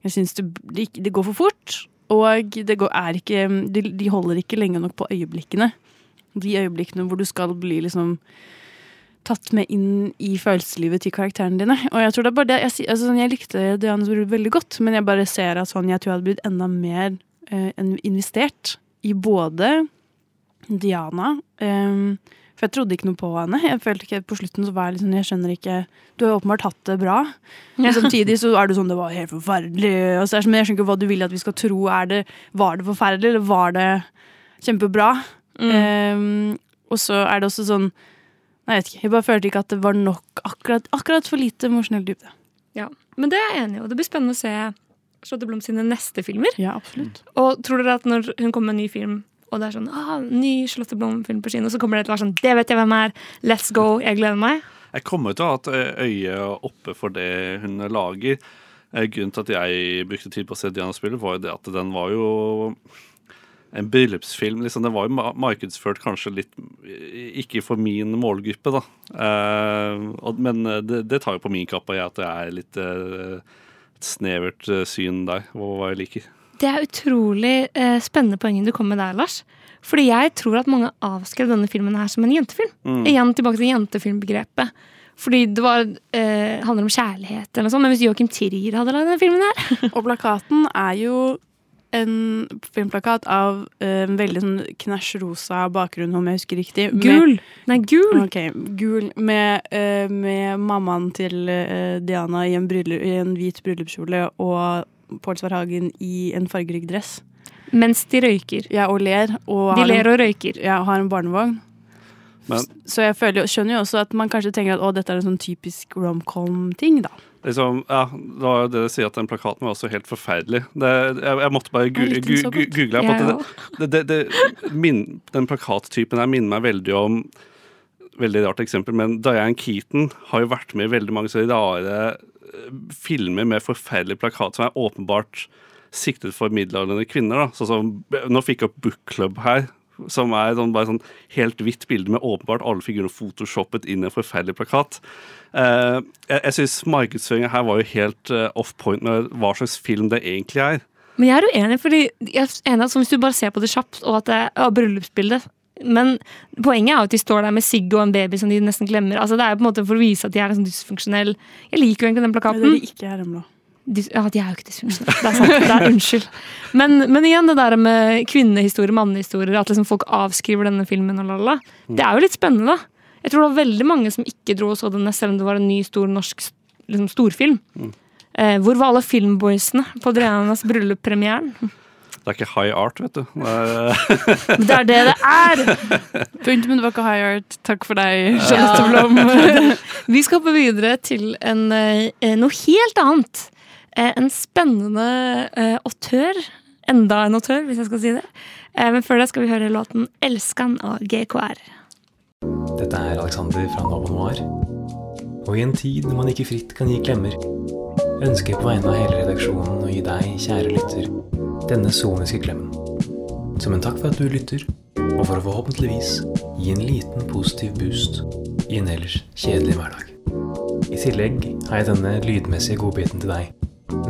jeg syns det, det, det går for fort. Og det er ikke de, de holder ikke lenge nok på øyeblikkene. De øyeblikkene hvor du skal bli liksom tatt med inn i følelseslivet til karakterene dine. Og jeg tror det er bare det Jeg, altså, sånn, jeg likte Dianes bror veldig godt, men jeg bare ser at sånn, jeg tror jeg hadde blitt enda mer eh, investert i både Diana ehm, For jeg trodde ikke noe på henne. Jeg følte ikke På slutten så var jeg liksom Jeg skjønner ikke Du har åpenbart hatt det bra. Men Ja. samtidig så er det sånn Det var helt forferdelig. Og så er det sånn, jeg skjønner ikke hva du vil at vi skal tro. Er det, var det forferdelig, eller var det kjempebra? Ehm, og så er det også sånn Nei, jeg vet ikke. Jeg bare følte ikke at det var nok akkurat, akkurat for lite emosjonell dybde. Ja, Men det er jeg enig i, og det blir spennende å se Charlotte Blom sine neste filmer. Ja, absolutt. Og tror dere at når hun kommer med en ny film, og det er sånn ah, ny Charlotte Blom-film på kino, så kommer det til å være sånn Det vet jeg hvem er! Let's go! Jeg gleder meg. Jeg kommer til å ha et ø- øye oppe for det hun lager. Eh, Grunnen til at jeg brukte tid på å se Diana spille, var jo det at den var jo en bryllupsfilm. Liksom. Den var jo markedsført kanskje litt ikke for min målgruppe, da. Eh, men det, det tar jo på min kappe at det er litt eh, et snevert eh, syn der, hva jeg liker. Det er utrolig eh, spennende poenget du kom med der, Lars. Fordi jeg tror at mange avskrev denne filmen her som en jentefilm. Mm. Igjen tilbake til jentefilmbegrepet. Fordi det var, eh, handler om kjærlighet eller noe sånt. Men hvis Joachim Trier hadde lagd denne filmen her Og plakaten er jo en filmplakat av eh, en veldig sånn knæsj rosa bakgrunn, om jeg husker riktig. Med- Gul! Nei, gul! Ok, gul. Med, eh, med mammaen til eh, Diana i en, bryllup, i en hvit bryllupskjole og Pål Svarhagen i en fargerik dress. Mens de røyker. Ja, og ler. Og De ler og røyker. Ja, og har en barnevogn. Men Så jeg føler, skjønner jo også at man kanskje tenker at å, dette er en sånn typisk romcom-ting, da. Liksom, ja, det var jo det å si at den plakaten var også helt forferdelig. Det, jeg, jeg måtte bare gu, Jeg gu, gu, google her. på at det, det, det, min, den plakattypen her minner meg veldig om Veldig rart eksempel, men Diane Keaton har jo vært med i veldig mange så rare eh, filmer med forferdelige plakat som er åpenbart siktet for middelaldrende kvinner. Da. Sånn som, nå fikk jeg opp Book Club her, som er sånn, bare sånn helt hvitt bilde med åpenbart alle figurene photoshoppet inn i en forferdelig plakat. Uh, jeg jeg syns markedsføringa her var jo helt uh, off point med hva slags film det egentlig er. Men jeg er uenig, fordi jeg er enig hvis du bare ser på det kjapt, og at det er bryllupsbildet Men poenget er jo at de står der med sigg og en baby som de nesten glemmer. Altså Det er jo på en måte for å vise at de er liksom dysfunksjonelle. Jeg liker jo egentlig den plakaten. Det er de ikke her hjemme, da. Ja, de er jo ikke dysfunksjonelle. Det er sant. Det er unnskyld. Men, men igjen, det der med kvinnehistorier, mannehistorier, at liksom folk avskriver denne filmen og lala. Det er jo litt spennende, da. Jeg tror det var veldig mange som ikke dro og så denne, selv om det var en ny, stor norsk liksom, storfilm. Eh, hvor var alle filmboysene på Dianas brylluppremieren? Det er ikke high art, vet du. Det er, Det er det det er! Punktum, men det var ikke high art. Takk for deg, Charlotte Blom. Vi skal hoppe videre til en, eh, noe helt annet. Eh, En spennende eh, autør. Enda en autør, hvis jeg skal si det. Eh, Men før det skal vi høre låten 'Elskan' av GKR. Dette er Alexander fra Nova Noir. Og i en tid når man ikke fritt kan gi klemmer, ønsker på vegne av hele redaksjonen å gi deg, kjære lytter, denne soniske klemmen. Som en takk for at du lytter, og for å forhåpentligvis gi en liten positiv boost i en ellers kjedelig hverdag. I tillegg har jeg denne lydmessige godbiten til deg,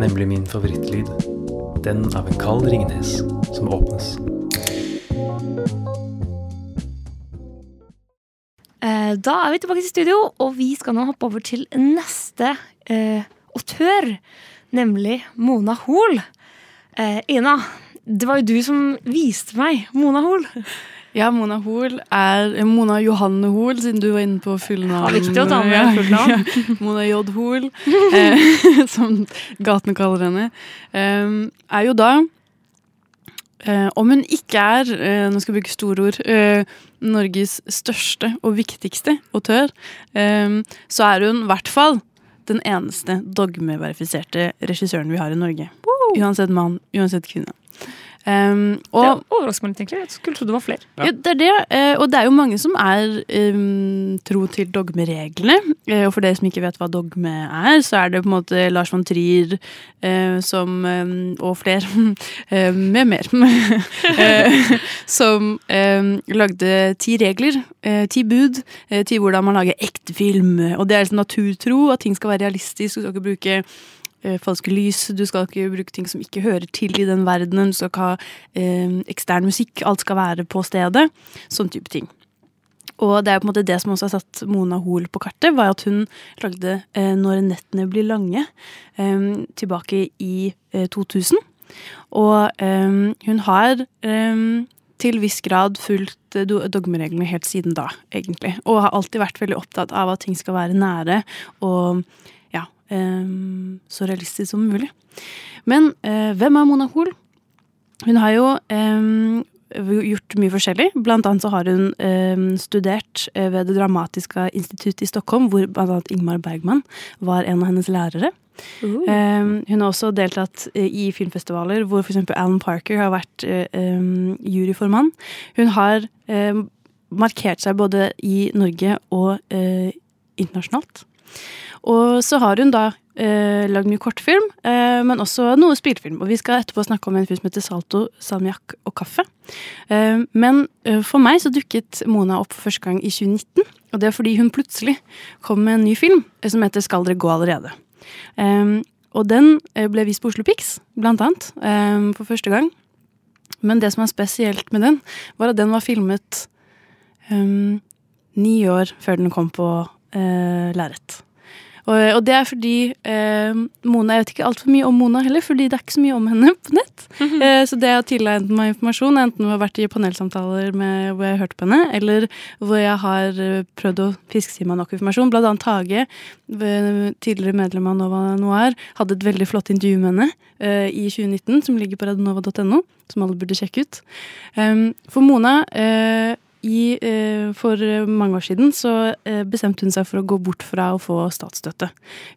nemlig min favorittlyd. Den av en kald Ringnes som åpnes. Eh, Da er vi tilbake til studio, og vi skal nå hoppe over til neste eh, autør, nemlig Mona Hoel. Eh, Ina, det var jo du som viste meg Mona Hoel. Ja, Mona Hoel er Mona Johanne Hoel, siden du var inne på fullnavn. Ja, viktig å ta med fullnavn. Ja, Mona J. Hoel, eh, som gatene kaller henne, eh, er jo da eh, Om hun ikke er, eh, nå skal jeg bruke store ord, eh, Norges største og viktigste autør, eh, så er hun i hvert fall den eneste dogmeverifiserte regissøren vi har i Norge. Uansett mann, uansett kvinne. Um, og, det overrasker meg litt, egentlig. Jeg skulle trodd det var flere. ja. det er det, eh, og det er jo mange som er um, tro til dogmereglene. Eh, og for dere som ikke vet hva dogme er, så er det på en måte Lars von Trier uh, som um, Og flere med mer. som lagde ti regler, uh, ti bud, uh, til hvordan man lager ekte film. Og det er liksom naturtro, at ting skal være realistisk. Du skal ikke bruke eh, falske lys. Du skal ikke bruke ting som ikke hører til i den verdenen. Du skal ikke ha eh, ekstern musikk. Alt skal være på stedet. Sånn type ting. Og det er på en måte det som også har satt Mona Hoel på kartet, var at hun lagde eh, 'Når nettene blir lange' eh, tilbake i eh, 2000. Og eh, hun har eh, til viss grad fulgt eh, dogmereglene helt siden da, egentlig. Og har alltid vært veldig opptatt av at ting skal være nære og eh, så realistisk som mulig. Men eh, hvem er Mona Hoel? Hun har jo eh, gjort mye forskjellig. Blant annet så har hun eh, studert eh, ved Det Dramatiske instituttet i Stockholm, hvor annet Ingmar Bergman var en av hennes lærere. Eh, hun har også deltatt eh, i filmfestivaler hvor f.eks. Alan Parker har vært eh, eh, juryformann. Hun har eh, markert seg både i Norge og eh, internasjonalt. Og så har hun da eh, lagd mye kortfilm, eh, men også noe spillefilm. Og vi skal etterpå snakke om en film som heter Salto, salmiakk og kaffe. Eh, men eh, for meg så dukket Mona opp for første gang i 2019. Og det er fordi hun plutselig kom med en ny film eh, som heter Skal dere gå allerede. Eh, og den ble vist på Oslo Pix, blant annet, for første gang. Men det som er spesielt med den, var at den var filmet um, ni år før den kom på uh, lerret. Og, og det er fordi eh, Mona Jeg vet ikke altfor mye om Mona heller, fordi det er ikke så mye om henne på nett. Eh, så det jeg har tilegnet meg informasjon, enten ved å ha vært i panelsamtaler med, hvor jeg har hørt på henne, eller hvor jeg har eh, prøvd å fiske til meg nok informasjon. Blant annet Tage, eh, tidligere medlem av Nova Noir, hadde et veldig flott intervju med henne eh, i 2019, som ligger på radionova.no, som alle burde sjekke ut. Um, for Mona eh, i, eh, for eh, mange år siden så eh, bestemte hun seg for å gå bort fra å få statsstøtte.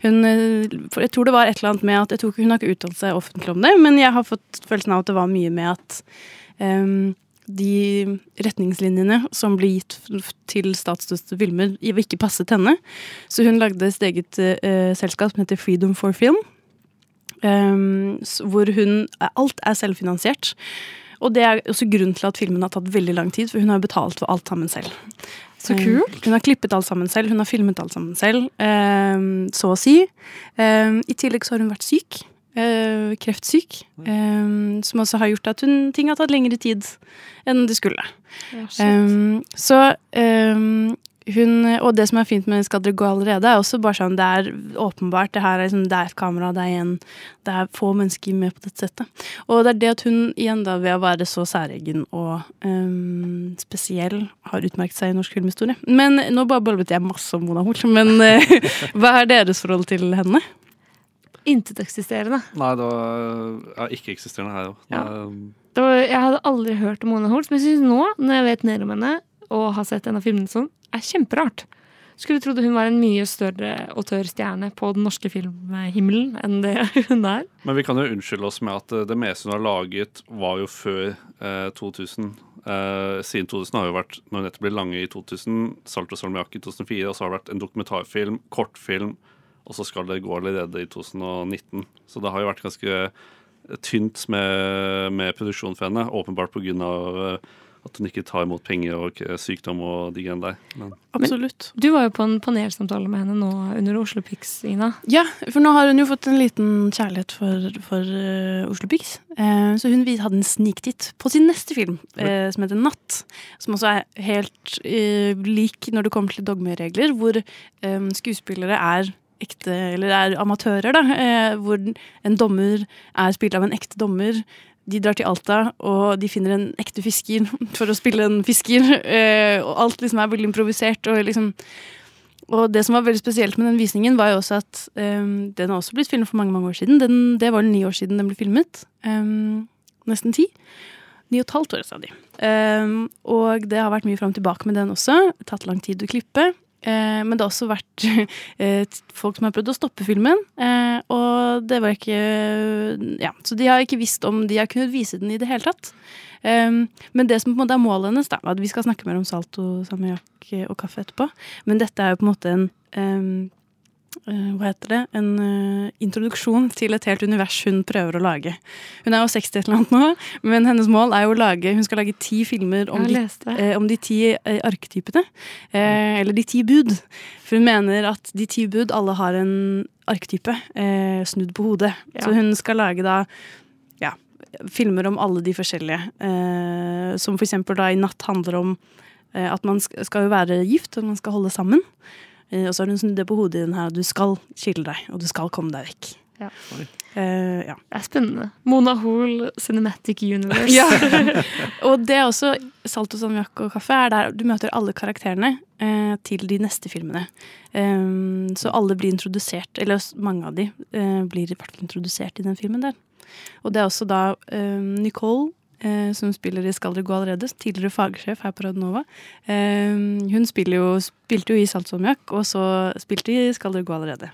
Hun, jeg tror det var et eller annet med at jeg tror ikke Hun har ikke uttalt seg offentlig om det, men jeg har fått følelsen av at det var mye med at em, de retningslinjene som ble gitt til statsstøttefilmer ikke passet henne. Så hun lagde sitt eget eh, selskap som heter Freedom for Film. Um, hvor hun Alt er selvfinansiert. Og det er også grunnen til at filmen har tatt veldig lang tid, for hun har betalt for alt sammen selv. Så Eh, kult. Hun har klippet alt sammen selv, hun har filmet alt sammen selv, eh, så å si. Eh, I tillegg så har hun vært syk. Kreftsyk. Som også har gjort at hun, ting har tatt lengre tid enn det skulle. Ja. Så hun, og det som er fint med Skal dere gå allerede, er også bare sånn det er åpenbart. Det her er, liksom, det er et kamera, det er en Det er få mennesker med på dette settet. Og det er det at hun igjen da ved å være så særegen og um, spesiell har utmerket seg i norsk filmhistorie. Men nå bare bolvet jeg masse om Mona Hoel. Men eh, hva er deres forhold til henne? Inteteksisterende. Nei, det var ja, ikke-eksisterende her òg. Ja. Jeg hadde aldri hørt om Mona Holt, men jeg synes nå, når jeg vet mer om henne, og har sett en av filmene sånn, er kjemperart. Skulle trodd hun var en mye større og tørr stjerne på den norske filmhimmelen enn det hun er. Men vi kan jo unnskylde oss med at eh, det meste hun har laget, var jo før eh, 2000. Eh, siden 2000 har jo vært Når nettet ble lange i 2000, Salt og salmiakk i 2004, og så har det vært en dokumentarfilm, kortfilm, og så skal det gå allerede i 2019. Så det har jo vært ganske tynt med, med produksjon for henne, åpenbart pga. At hun ikke tar imot penger og sykdom og de greiene der. Men. Absolutt. Du var jo på en panelsamtale med henne nå under Oslo Pix, Ina. Ja, for nå har hun jo fått en liten kjærlighet for, for uh, Oslo Pix. Uh, så hun hadde en sniktitt på sin neste film, uh, som heter Natt. Som også er helt eh, lik når det kommer til dogmeregler, hvor eh, skuespillere er ekte, eller er amatører, da. Eh, hvor en dommer er spilt av en ekte dommer. De drar til Alta, og de finner en ekte fisker for å spille en fisker. Eh, og alt liksom er veldig improvisert. og liksom og det som var veldig spesielt med den visningen, var jo også at um, den har også blitt filmet for mange mange år siden. Den, det var ni år siden den ble filmet. Um, nesten ti. Ni og et halvt år, sa de. Um, og det har vært mye fram tilbake med den også. Tatt lang tid å klippe. Eh, men det har også vært eh, folk som har prøvd å stoppe filmen. Eh, og det var ikke Ja, så de har ikke visst om de har kunnet vise den i det hele tatt. Men det som på en måte er målet hennes, da, at vi skal snakke mer om salto, salmiakk og kaffe etterpå, men dette er jo på en måte en hva heter det, en uh, introduksjon til et helt univers hun prøver å lage. Hun er jo 60 eller annet nå, men hennes mål er jo å lage Hun skal lage ti filmer om, de, uh, eh, om de ti uh, arketypene. Eh, eller de ti bud. For hun mener at de ti bud alle har en arketype eh, snudd på hodet. Ja. Så hun skal lage da ja, filmer om alle de forskjellige. Eh, som for eksempel da i natt handler om eh, at man skal jo være gift, og man skal holde sammen. Eh, og så har hun snudd det på hodet i den her. Du skal skille deg, og du skal komme deg vekk. Ja. Uh, ja. Det er spennende. Mona Hoel, Cinematic Universe. Ja. og det er også Salt og salmiakk og kaffe er der du møter alle karakterene uh, til de neste filmene. Um, så alle blir introdusert, eller mange av de uh, blir i hvert fall introdusert i den filmen der. Og det er også da um, Nicole som spiller i Skal dere gå allerede, tidligere fagsjef her på Radnova. Um, hun spiller jo, spilte jo i Salt og salmiakk, og så spilte i Skal dere gå allerede.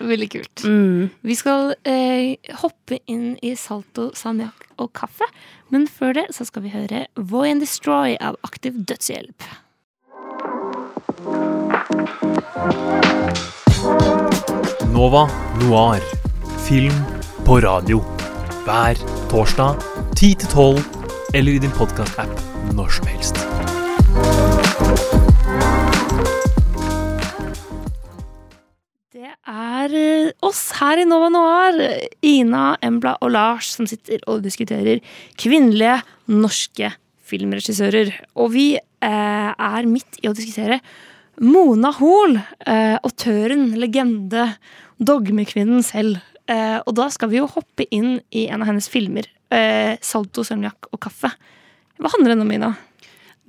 Veldig kult. Mm. Vi skal eh, hoppe inn i salto, salmiakk og kaffe. Men før det så skal vi høre Voy and Destroy av Aktiv dødshjelp. Nova Noir. Film på radio. Hver torsdag 10-12 eller i din podkast-app når som helst. Det er eh, oss her i Nova Noir, Ina, Embla og Lars, som sitter og diskuterer kvinnelige norske filmregissører. Og vi eh, er midt i å diskutere Mona Hoel, eh, autøren, legende, dogmekvinnen selv. Eh, og da skal vi jo hoppe inn i en av hennes filmer, eh, 'Salto, salmiakk og kaffe'. Hva handler den om, Ina?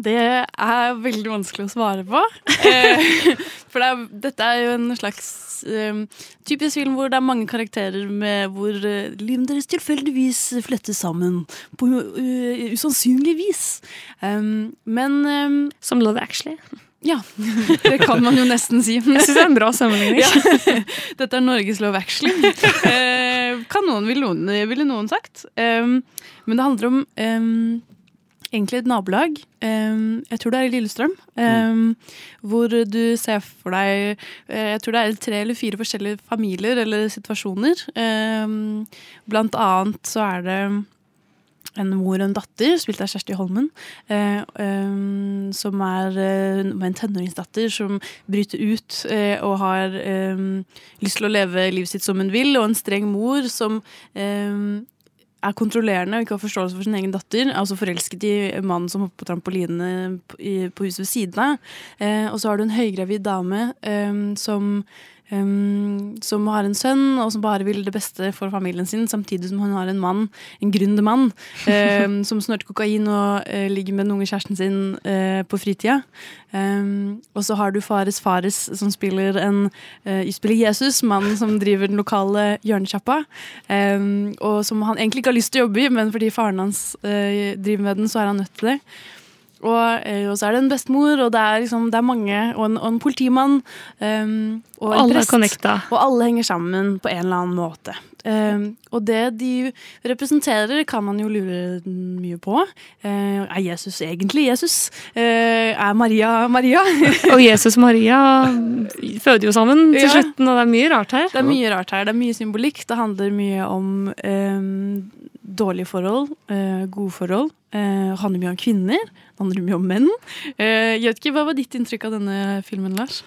Det er veldig vanskelig å svare på. Eh, For det er, dette er jo en slags eh, typisk film hvor det er mange karakterer med hvor uh, livet deres tilfeldigvis flettes sammen på uh, usannsynlig vis. Um, men um, Som Love Actually? Ja, det kan man jo nesten si. Jeg synes det er en bra sammenligning. Ja. Dette er Norges Love Actually. Eh, kan noen, ville noen, ville noen sagt. Um, men det handler om um, egentlig et nabolag. Um, jeg tror det er i Lillestrøm. Hvor du ser for deg eh, Jeg tror det er tre eller fire forskjellige familier eller situasjoner. Blant annet så er det en mor og en datter, spilt av Kjersti Holmen, eh, um, som er eh, en tenåringsdatter som bryter ut eh, og har lyst til å leve livet sitt som hun vil, og en streng mor som er kontrollerende og ikke har forståelse for sin egen datter. Altså forelsket i mannen som hopper på trampolinene på, huset ved siden av. Eh, og så har du en høygravid dame eh, som Um, som har en sønn, og som bare vil det beste for familien sin, samtidig som hun har en mann, en gründer mann, um, som snorter kokain og uh, ligger med den unge kjæresten sin uh, på fritida. Um, og så har du Fares Fares, som spiller en uh, spiller Jesus, mannen som driver den lokale hjørnesjappa. Og som han egentlig ikke har lyst til å jobbe i, men fordi faren hans driver med den, så er han nødt til det. Og, eh, og så er det en bestemor, og det er, liksom, det er mange, og en, og en politimann. Um, og en prest. Og alle henger sammen på en eller annen måte. Um, og det de representerer, kan man jo lure mye på. Uh, er Jesus egentlig Jesus? Uh, er Maria Maria? Og Jesus og Maria føder jo sammen til Ja. slutten, og det er mye rart her. Det er mye rart her. Det er mye symbolikk. Det handler mye om um, dårlige forhold, uh, gode forhold. Uh, det handler mye om kvinner. Det handler mye om menn. Uh, jeg vet ikke, Hva var ditt inntrykk av denne filmen, Lars?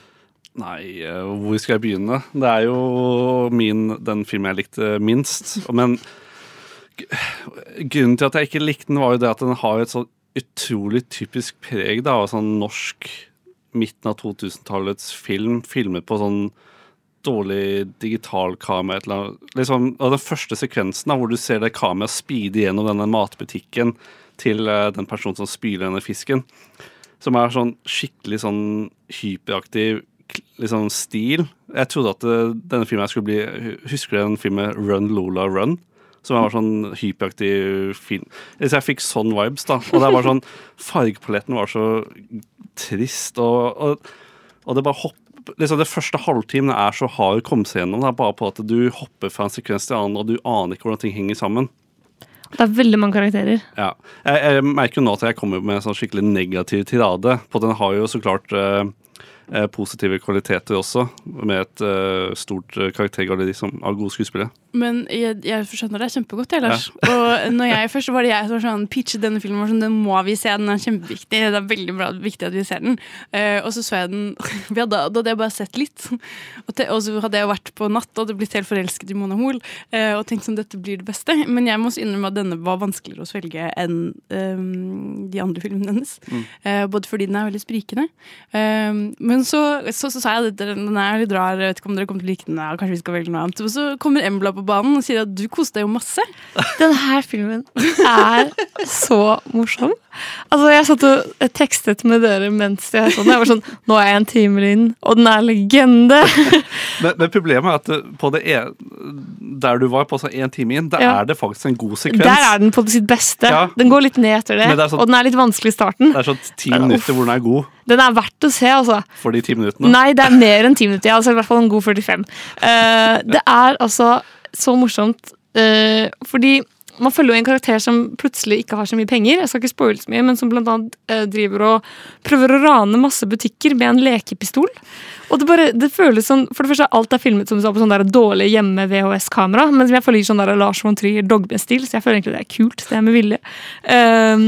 Nei, eh, hvor skal jeg begynne? Det er jo min, den filmen jeg likte minst. Men grunnen til at jeg ikke likte den, var jo det at den har et så utrolig typisk preg da, av sånn norsk midten av 2000-tallets film. Filmet på sånn dårlig digitalkamera. et eller annet. Liksom, og den første sekvensen da, hvor du ser det kameraet speede gjennom denne matbutikken til eh, den personen som spyler denne fisken, som er sånn skikkelig sånn hyperaktiv liksom stil. Jeg trodde at eh, denne filmen skulle bli Husker du den filmen Run Lola Run? Som var sånn hyperaktiv film. Så jeg fikk sånn vibes, da. Og det var sånn Fargepaletten var så trist, og, og Og det bare hopp, liksom det første halvtimen er så hard å komme seg gjennom. Det er bare på at du hopper fra en sekvens til annen, og du aner ikke hvordan ting henger sammen. Det er veldig mange karakterer. Ja. Jeg, jeg merker jo nå at jeg kommer med en sånn skikkelig negativ tirade. På den har jo så klart eh, positive kvaliteter også, med et uh, stort eh, karaktergalleri som av gode skuespillere. Men jeg, jeg skjønner deg kjempegodt, jeg, Lars. Og når jeg først var det jeg som sånn, pitchet denne filmen, var sånn, den må vi se, den er kjempeviktig. Det er veldig bra, viktig at vi ser den. Uh, og så så jeg den vi hadde, Da hadde jeg bare sett litt. Og, te, og så hadde jeg vært på natt og hadde blitt helt forelsket i Mona Hoel uh, og tenkt sånn, dette blir det beste. Men jeg må også innrømme at denne var vanskeligere å svelge enn um, de andre filmene hennes. Mm. Eh, både fordi den er veldig sprikende. Eh, men så, så, så sa jeg at den er litt rar, jeg vet ikke om dere kommer til å like den. Ja, kanskje vi skal velge noe annet. Og så kommer Embla på banen og sier at du koste deg jo masse. Den her filmen er så morsom. Altså, jeg satt og tekstet med dere mens jeg så den. Jeg var sånn Nå er jeg en time inn, og den er legende! Men, men problemet er at på det er, der du var på sånn én time inn, der Ja. er det faktisk en god sekvens. Der er den på sitt beste. Ja. Den går litt ned etter det, det sånn- og den er litt vanskelig i starten. Det er sånn ti minutter hvor den er god Den er verdt å se, altså. for de ti minuttene. Nei, det er mer enn ti minutter. Jeg har sett i hvert fall en god 45. Uh, det er altså så morsomt uh, fordi man følger jo en karakter som plutselig ikke har så mye penger, jeg skal ikke spoile så mye, men som blant annet eh, driver og prøver å rane masse butikker med en lekepistol. Og det, bare, det føles sånn, For det første, alt er filmet som du sa på sånn der dårlig hjemme-VHS-kamera, men jeg føler ikke sånn der Lars von Trier Dogme-stil, så jeg føler egentlig det er kult. Det er med vilje. Um,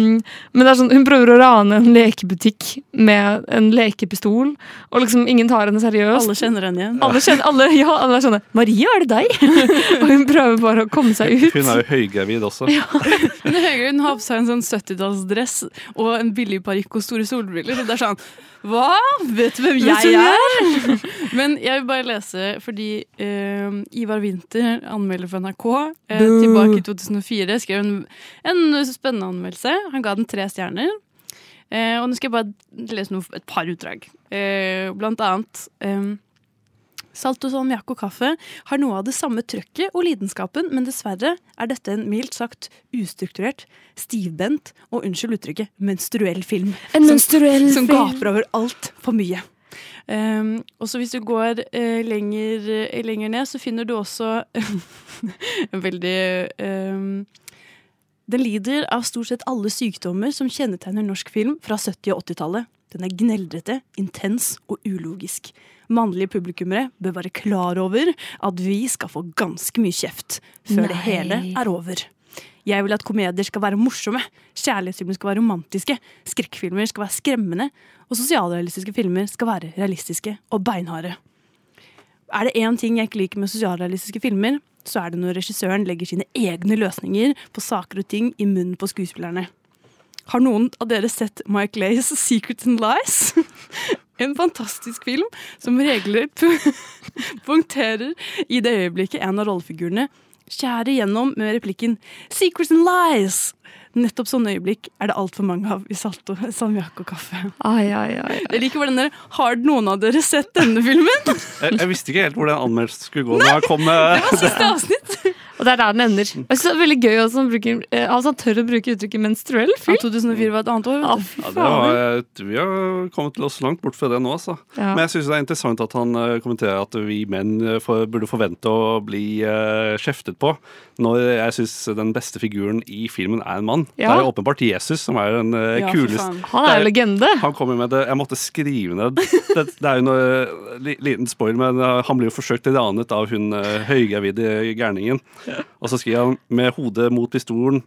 men det er sånn, hun prøver å rane en lekebutikk med en lekepistol, og liksom ingen tar henne seriøst. Alle kjenner henne igjen. Alle kjenner, alle, ja, alle er sånne 'Maria, er det deg?' og hun prøver bare å komme seg ut. Hun er jo høygravid også. Men Høyre hun har på seg en sånn 70-tallsdress og en billig parykk og store solbriller. Og det er sånn Hva? Vet du hvem jeg er? Men jeg vil bare lese fordi uh, Ivar Winther, anmelder for NRK, uh, tilbake i 2004 skrev en, en spennende anmeldelse. Han ga den tre stjerner. Uh, og nå skal jeg bare lese noe, et par utdrag. Blant annet eh, Salt og salmiakk og kaffe har noe av det samme trøkket og lidenskapen, men dessverre er dette en mildt sagt ustrukturert, stivbent og unnskyld uttrykket menstruell film. En menstruell som, som gaper over alt for mye. Um, og så hvis du går uh, lenger, uh, lenger ned, så finner du også en veldig um, Den lider av stort sett alle sykdommer som kjennetegner norsk film fra 70- og 80-tallet. Den er gneldrete, intens og ulogisk. Mannlige publikummere bør være klar over at vi skal få ganske mye kjeft før det hele er over. Jeg vil at komedier skal være morsomme, kjærlighetsfilmer skal være romantiske, skrekkfilmer skal være skremmende, og sosialrealistiske filmer skal være realistiske og beinharde. Er det én ting jeg ikke liker med sosialrealistiske filmer, så er det når regissøren legger sine egne løsninger på saker og ting i munnen på skuespillerne. Har noen av dere sett Mike Lays Secrets and Lies? En fantastisk film som regler punkterer i det øyeblikket en av rollefigurene skjærer gjennom med replikken 'Secrets and Lies'. Nettopp sånne øyeblikk er det altfor mange av i Salto, salmiakk og kaffe. Ai, ai, ai. Jeg liker hvordan dere Har noen av dere sett denne filmen? Jeg, jeg visste ikke helt hvor den anmeldelsen skulle gå. Nei, kom Det var siste avsnitt. Og det er der den ender. Jeg synes det er veldig gøy også, han, bruker, eh, altså han tør å bruke uttrykket menstruell Ja, film. 2004 var et annet år. Fy Ja, det var, vi har kommet til oss langt bort fra det nå, altså. Ja. Men jeg syns det er interessant at han eh, kommenterer at vi menn for, burde forvente å bli uh, kjeftet på, når jeg syns den beste figuren i filmen er en mann. Ja. Det er jo åpenbart Jesus som er den uh, Ja, kuleste. Han er jo legende. Han kommer med det. Jeg måtte skrive ned Det, det er jo noe li, liten spoil, men uh, han blir jo forsøkt ranet av hun uh, høygravide gærningen. Og så skriver han med hodet mot pistolen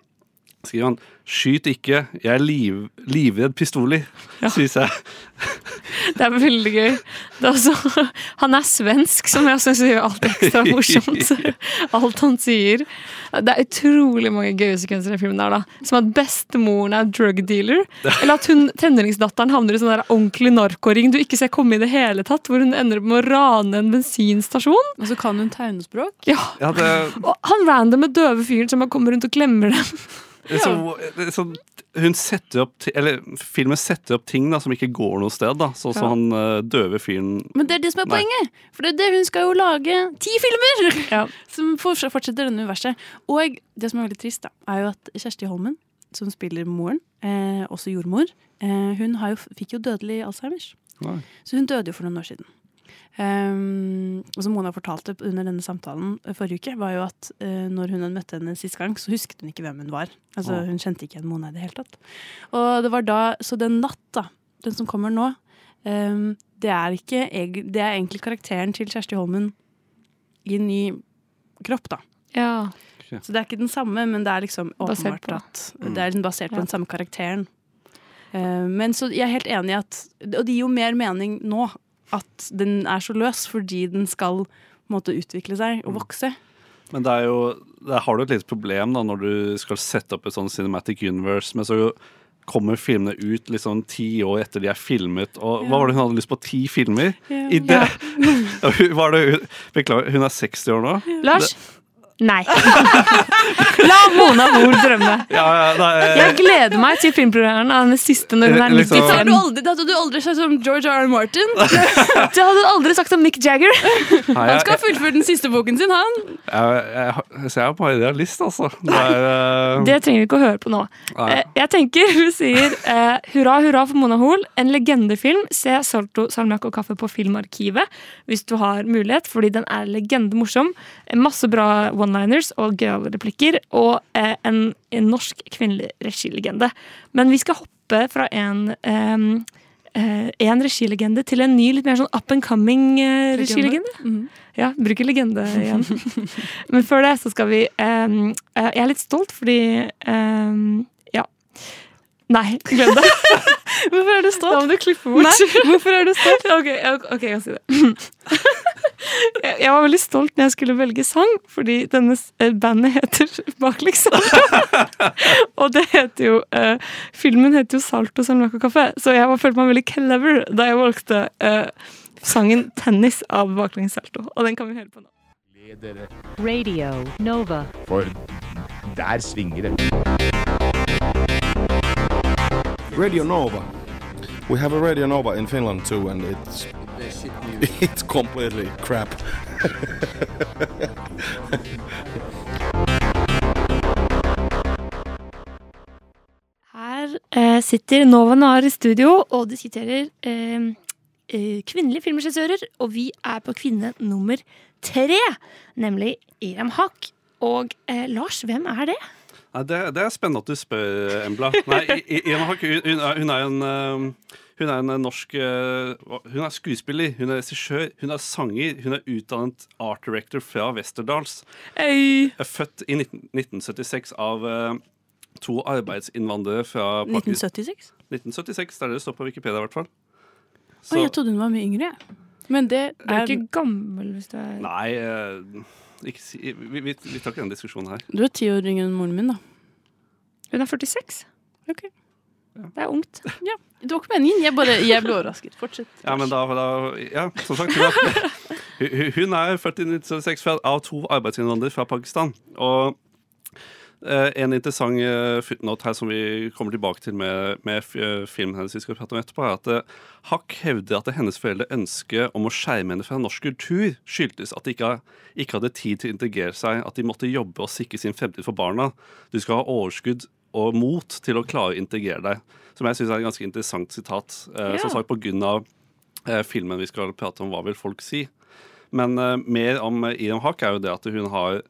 skriver han 'Skyt ikke, jeg er liv, livredd pistoler', synes jeg. Det er veldig gøy. Det er også, han er svensk, som jeg syns gjør alt ekstra morsomt. Alt han sier. Det er utrolig mange gøye sekvenser i filmen. der da Som at bestemoren er drug dealer. Eller at hun, tenåringsdatteren havner i sånn der ordentlig narkoring du ikke ser komme i det hele tatt. Hvor hun ender opp med å rane en bensinstasjon. Og så kan hun tegnespråk. Ja. Ja, det, Og han random med døve fyren som bare kommer rundt og klemmer dem. Det er så, det er så, hun setter opp Eller filmen setter opp ting da som ikke går noe sted. da Sånn som Ja. han uh, døve fyren Men det er det som er Nei. poenget! For det er det hun skal jo lage ti filmer! Som fortsetter denne universet. Og det som er veldig trist, da, er jo at Kjersti Holmen, som spiller moren, eh, også jordmor, eh, hun har jo, fikk jo dødelig Alzheimers. Nei. Så hun døde jo for noen år siden. Um, og som Mona fortalte under denne samtalen eh, forrige uke, var jo at uh, når hun hadde møtt henne sist gang, så husket hun ikke hvem hun var. Altså oh. Hun kjente ikke igjen Mona i det hele tatt. Og det var da, Så den natt, da, den som kommer nå, um, det, er ikke, det er egentlig karakteren til Kjersti Holmen i en ny kropp, da. Ja. Så det er ikke den samme, men det er liksom åpenbart på. at det er liksom basert på Ja. den samme karakteren. Uh, men så jeg er helt enig i at Og det gir jo mer mening nå at den er så løs, fordi den skal måte utvikle seg og vokse. Men det er jo Der har du et lite problem da når du skal sette opp et sånn cinematic universe, men så kommer filmene ut liksom ti år etter de er filmet. Og hva var det hun hadde lyst på? Ti filmer? Ja. I det, Ja, var det, beklager, hun er 60 år nå? Lars? Nei. La Mona Hoel drømme. Ja, ja, nei, Jeg gleder meg til filmprogrammet av hennes siste når hun er Liksom- 95. Har du aldri, det hadde du aldri sagt som George R. R. Martin. Det hadde du aldri sagt om Nick Jagger. Nei, Han skal ha fullført den siste boken sin, han. jeg, jeg, så jeg er bare realist, altså. Det er, eh, Det trenger vi ikke å høre på nå. Nei. Eh, Jeg tenker hun sier uh, hurra, hurra for Mona Hoel. En legendefilm. Se Salto, salmiakk og kaffe på Filmarkivet hvis du har mulighet, fordi den er legendemorsom. Masse bra one-liners og gøyale replikker. Og eh, en, en norsk kvinnelig regilegende. Men vi skal hoppe fra en em, eh, en regilegende til en ny, litt mer sånn up and coming eh, regilegende. Mhm. Ja, bruker legende igjen. Men før det så skal vi eh, Jeg er litt stolt fordi. Nei, glem det. Hvorfor er du stolt? Da må du klippe bort. Nei, hvorfor er du stolt? Ok, ok, ok, jeg kan si det. Jeg, jeg var veldig stolt når jeg skulle velge sang, fordi denne eh, bandet heter Baklengs. og det heter jo uh, Filmen heter jo Salt og salmiakk kaffe, så jeg var, følte meg veldig clever da jeg valgte uh, sangen 'Tennis' av Baklengs Salto. Og den kan vi høre på nå. Radio Nova. For der svinger det. Radio Nova. We have a Radio Nova in Finland too, and it's it's completely crap. Her eh, sitter Nova Nar i studio og diskuterer eh, eh, kvinnelige filmregissører. Og vi er på kvinne nummer tre, nemlig Iram Haq. Og eh, Lars, hvem er det? Nei, det, det er spennende at du spør, Embla. Nei, hun, hun er- en eh, Hun er en norsk eh, Hun er skuespiller, hun er regissør, hun er sanger. Hun er utdannet art director fra Westerdals. Hey. Født i 19, 1976 av eh, to arbeidsinnvandrere fra Pakistan. 1976? 1976, det er det det står på Wikipedia i hvert fall. Å, jeg trodde hun var mye yngre. Men det Du er ikke gammel hvis du er Nei, eh, ikke si, vi, vi, vi tar ikke den diskusjonen her. Du er ti år yngre enn moren min, da. Hun er 46. Ok. Det er ungt. Ja, Det var ikke meningen. Jeg, bare, jeg ble overrasket. Fortsett. Ja, men da, da Ja, som sagt. Hun er, hun- er født i 1976 fra- av to arbeidsinnvandrere fra Pakistan. Og en interessant eh, footnote her som vi kommer tilbake til med, med eh, filmen hennes vi skal prate om etterpå, er at eh, Hack hevder at hennes foreldre ønske om å skjerme henne fra norsk kultur skyldtes at de ikke, ikke hadde tid til å integrere seg, at de måtte jobbe og sikre sin fremtid for barna. Du skal ha overskudd og mot til å klare å integrere deg. Som jeg syns er et ganske interessant sitat. Eh, Ja. Som sagt av eh, filmen vi skal prate om Hva vil folk si? Men eh, mer om eh, Iram Haq er jo det at hun har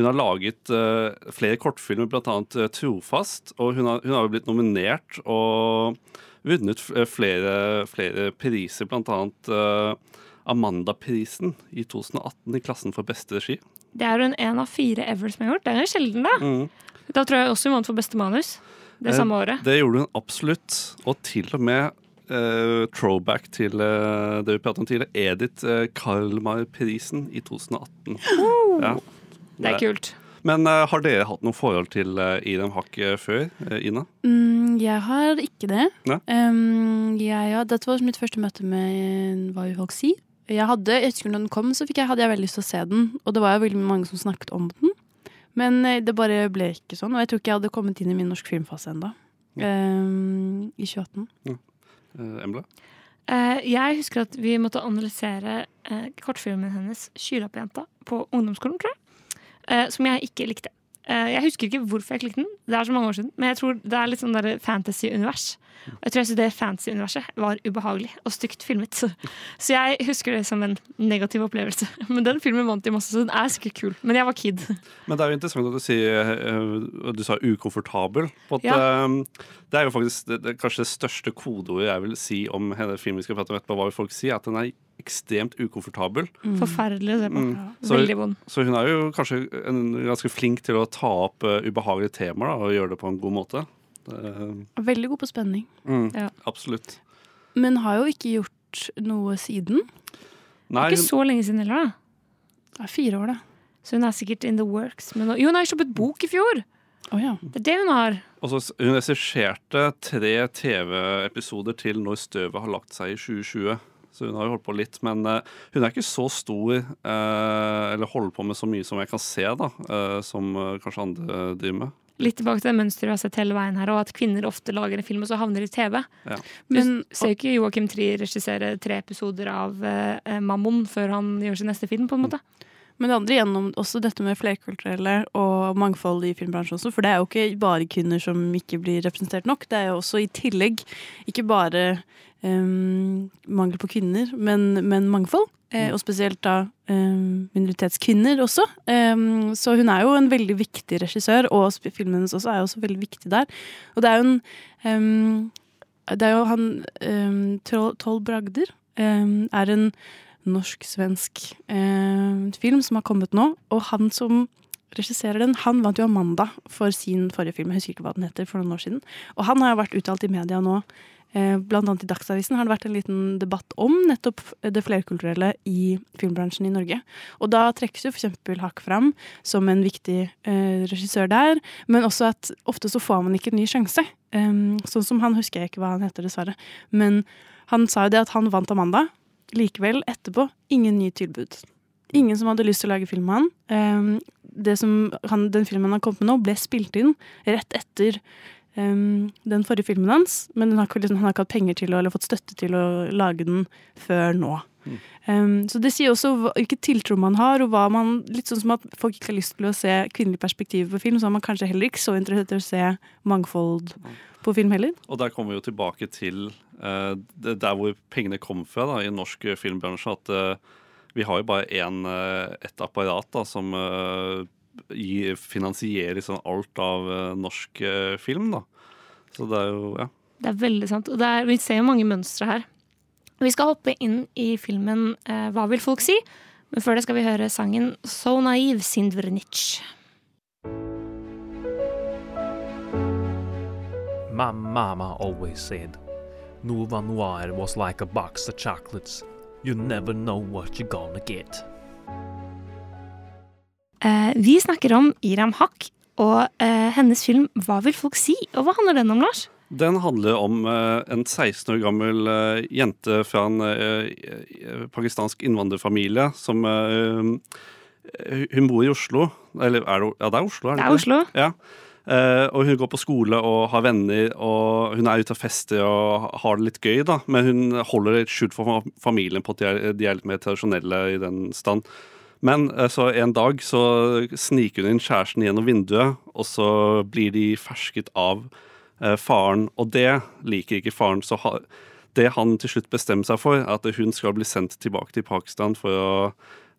hun har laget uh, flere kortfilmer, bl.a. Uh, 'Trofast'. Og hun har, hun har blitt nominert og vunnet eh, flere, flere priser, bl.a. Uh, Amandaprisen i 2018 i klassen for beste regi. Det er hun en av fire ever som har gjort. Det er jo sjelden, da. Mm. Da tror jeg også hun vant for beste manus. Det samme Eh, året. Det gjorde hun absolutt. Og til og med Uh, throwback til uh, det vi pratet om tidligere, Edith uh, Karlmar-prisen i 2018. Ja. Det er kult. Men uh, har dere hatt noe forhold til uh, Idem Haq eh, før, uh, Ina? Mm, jeg har ikke det. Um, jeg, ja, dette var mitt første møte med Hva vil folk si? Jeg hadde, jeg husker når den kom, så fikk jeg, hadde jeg veldig lyst til å se den. Og det var jo veldig mange som snakket om den. Men eh, det bare ble ikke sånn. Og jeg tror ikke jeg hadde kommet inn i min norsk filmfase ennå. Um, I 2018. Eh, Embla? Eh, jeg husker at vi måtte analysere eh, kortfilmen hennes Kylappjenta, på ungdomsskolen, tror jeg. Eh, som jeg ikke likte. Eh, Jeg husker ikke hvorfor jeg klikket den, det er så mange år siden. Men jeg tror det er litt sånn fantasy-univers. Og jeg tror jeg syntes det fancy-universet var ubehagelig og stygt filmet. Så, jeg husker det som en negativ opplevelse. Men den filmen vant jo masse, så den er sikkert kul. Men jeg var kid. Men det er jo interessant at du sier eh, Du sa ukomfortabel. Ja. eh, det er jo faktisk det, det, kanskje det største kodeordet jeg vil si om hele filmen vi skal prate om etterpå, hva vil folk si, at den er ekstremt ukomfortabel. Mm. Forferdelig å se på. Mm. Veldig vond. så hun er jo kanskje en, ganske flink til å ta opp uh, ubehagelige temaer da, og gjøre det på en god måte. Det, Veldig god på spenning. mm, Ja. Absolutt. Men har jo ikke gjort noe siden. Nei, Ikke så lenge siden heller, da. Det er fire år, da. Så hun er sikkert in the works. Men jo, hun har sluppet bok i fjor! Det er det hun har. Også, Hun regisserte tre TV-episoder til Når støvet har lagt seg i 2020. Så hun har jo holdt på litt. Men uh, hun er ikke så stor, uh, eller holder på med så mye som jeg kan se, da, uh, som eh, kanskje andre driver med. Litt tilbake til det mønsteret vi har sett hele veien her, og at kvinner ofte lager en film og så havner i TV. Ja. Men ser jo ikke Joakim Trier regissere tre episoder av eh, Mammon før han gjør sin neste film, på en måte. Men det andre gjennom også dette med flerkulturelle og mangfold i filmbransjen også, for det er jo ikke bare kvinner som ikke blir representert nok, det er jo også i tillegg ikke bare um, mangel på kvinner, men, men mangfold. Eh, og spesielt da em, minoritetskvinner også. Em, så hun er jo en veldig viktig regissør, og filmen hennes også er jo også veldig viktig der. Og det er jo en Det er jo han Troll bragder er en norsk-svensk eh, film som har kommet nå. Og han som regisserer den, han vant jo Amanda for sin forrige film. Jeg husker ikke hva den heter, for noen år siden. Og han har jo vært uttalt i media nå. Eh, blant annet i Dagsavisen har det vært en liten debatt om nettopp det flerkulturelle i filmbransjen i Norge. Og da trekkes jo f.eks. Hakk fram som en viktig eh, regissør der, men også at ofte så får man ikke en ny sjanse. Um, sånn som han husker jeg ikke hva han heter, dessverre. Men han sa jo det at han vant Amanda. Likevel, etterpå, ingen nye tilbud. Ingen som hadde lyst til å lage film med han. Som han, den filmen han har kommet med nå, ble spilt inn rett etter um, den forrige filmen hans, men den har liksom, han har ikke hatt penger til å, eller fått støtte til å lage den før nå. Um, så det sier også hva- hvilken tiltro man har, og hva man Litt sånn som at folk ikke har lyst til å se kvinnelig perspektiv på film, så er man kanskje heller ikke så interessert i å se mangfold på film heller. Og der kommer vi jo tilbake til uh, der hvor pengene kom fra da, i norsk filmbransje. At uh, vi har jo bare én, uh, ett apparat da, som eh, gir, finansierer sånn alt av eh, norsk eh, film. da. Så det er jo Ja. Det er veldig sant. Og det er, vi ser jo mange mønstre her. Vi skal hoppe inn i filmen eh, Hva vil folk si? Men før det skal vi høre sangen So naiv Sindvrnic. My mama always said, Nova Noir was like a box of chocolates. You never know what you're gonna get. Eh, vi snakker om Iram Haq og eh, hennes film Hva vil folk si? Og hva handler den om, Lars? Den handler om eh, en 16 år gammel eh, jente fra en eh, pakistansk innvandrerfamilie som Hun bor i Oslo. Eller er det, ja, det er Oslo? Er det Det er Oslo. Ja. Og hun går på skole og har venner, og hun er ute og fester og har det litt gøy, da. Men hun holder det skjult for familien på at de er, de er litt mer tradisjonelle i den stand. Men så en dag så sniker hun inn kjæresten gjennom vinduet, og så blir de fersket av faren, og det liker ikke faren. Så ha, det han til slutt bestemmer seg for, er at hun skal bli sendt tilbake til Pakistan for å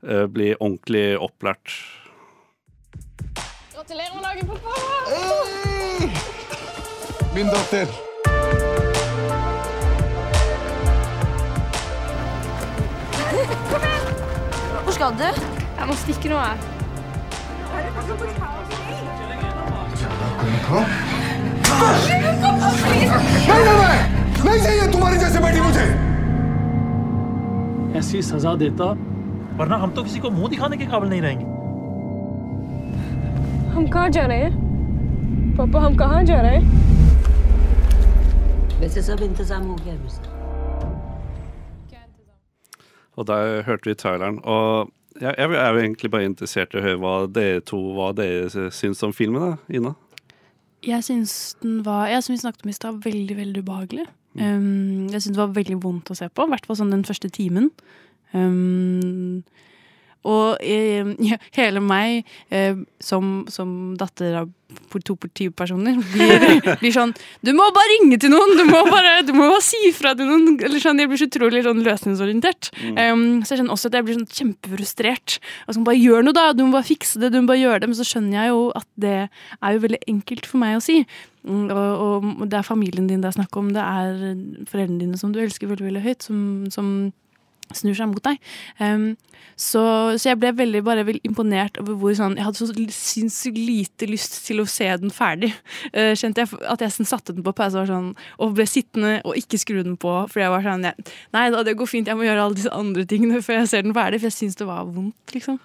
eh, bli ordentlig opplært. Gratulerer med dagen, pappa! Min datter. Kom igjen! Hvor skal du? Jeg må stikke nå, jeg. नहीं नहीं नहीं नहीं चाहिए तुम्हारी जैसे बेटी मुझे ऐसी सजा देता वरना हम तो किसी को मुँह दिखाने के काबिल नहीं रहेंगे हम कहाँ जा रहे हैं पापा हम कहाँ जा रहे हैं वैसे सब इंतज़ाम हो गया है Og der hørte vi traileren. Og jeg, jeg er jo egentlig bare interessert i å høre hva dere to hva dere syns om filmen. da, Ina? Jeg syns den var Jeg som vi snakket om i stad, veldig, veldig ubehagelig. Um, jeg syns det var veldig vondt å se på, i hvert fall sånn den første timen. Um, Og eh, hele meg, eh, som, som datter av to politipersoner, blir, blir sånn Du må bare ringe til noen! Du må bare, du må bare si fra til noen! Eller sånn, jeg blir så utrolig sånn løsningsorientert. Um, så jeg kjenner også at jeg blir sånn kjempefrustrert. Altså, så bare gjør noe, da! Du må bare fikse det! Du må bare gjøre det. Men så skjønner jeg jo at det er jo veldig enkelt for meg å si. Mm, Og, og det er familien din det er snakk om. Det er foreldrene dine som du elsker veldig, veldig høyt, som, som snur seg mot deg. Um, så, så jeg ble veldig bare veldig imponert over hvor sånn Jeg hadde så sinnssykt lite lyst til å se den ferdig. Uh, kjente jeg at jeg sånn satte den på pause og, sånn, og ble sittende og ikke skru den på. Fordi jeg var sånn jeg, Nei da, det går fint, jeg må gjøre alle disse andre tingene før jeg ser den ferdig. For jeg syns det var vondt, liksom.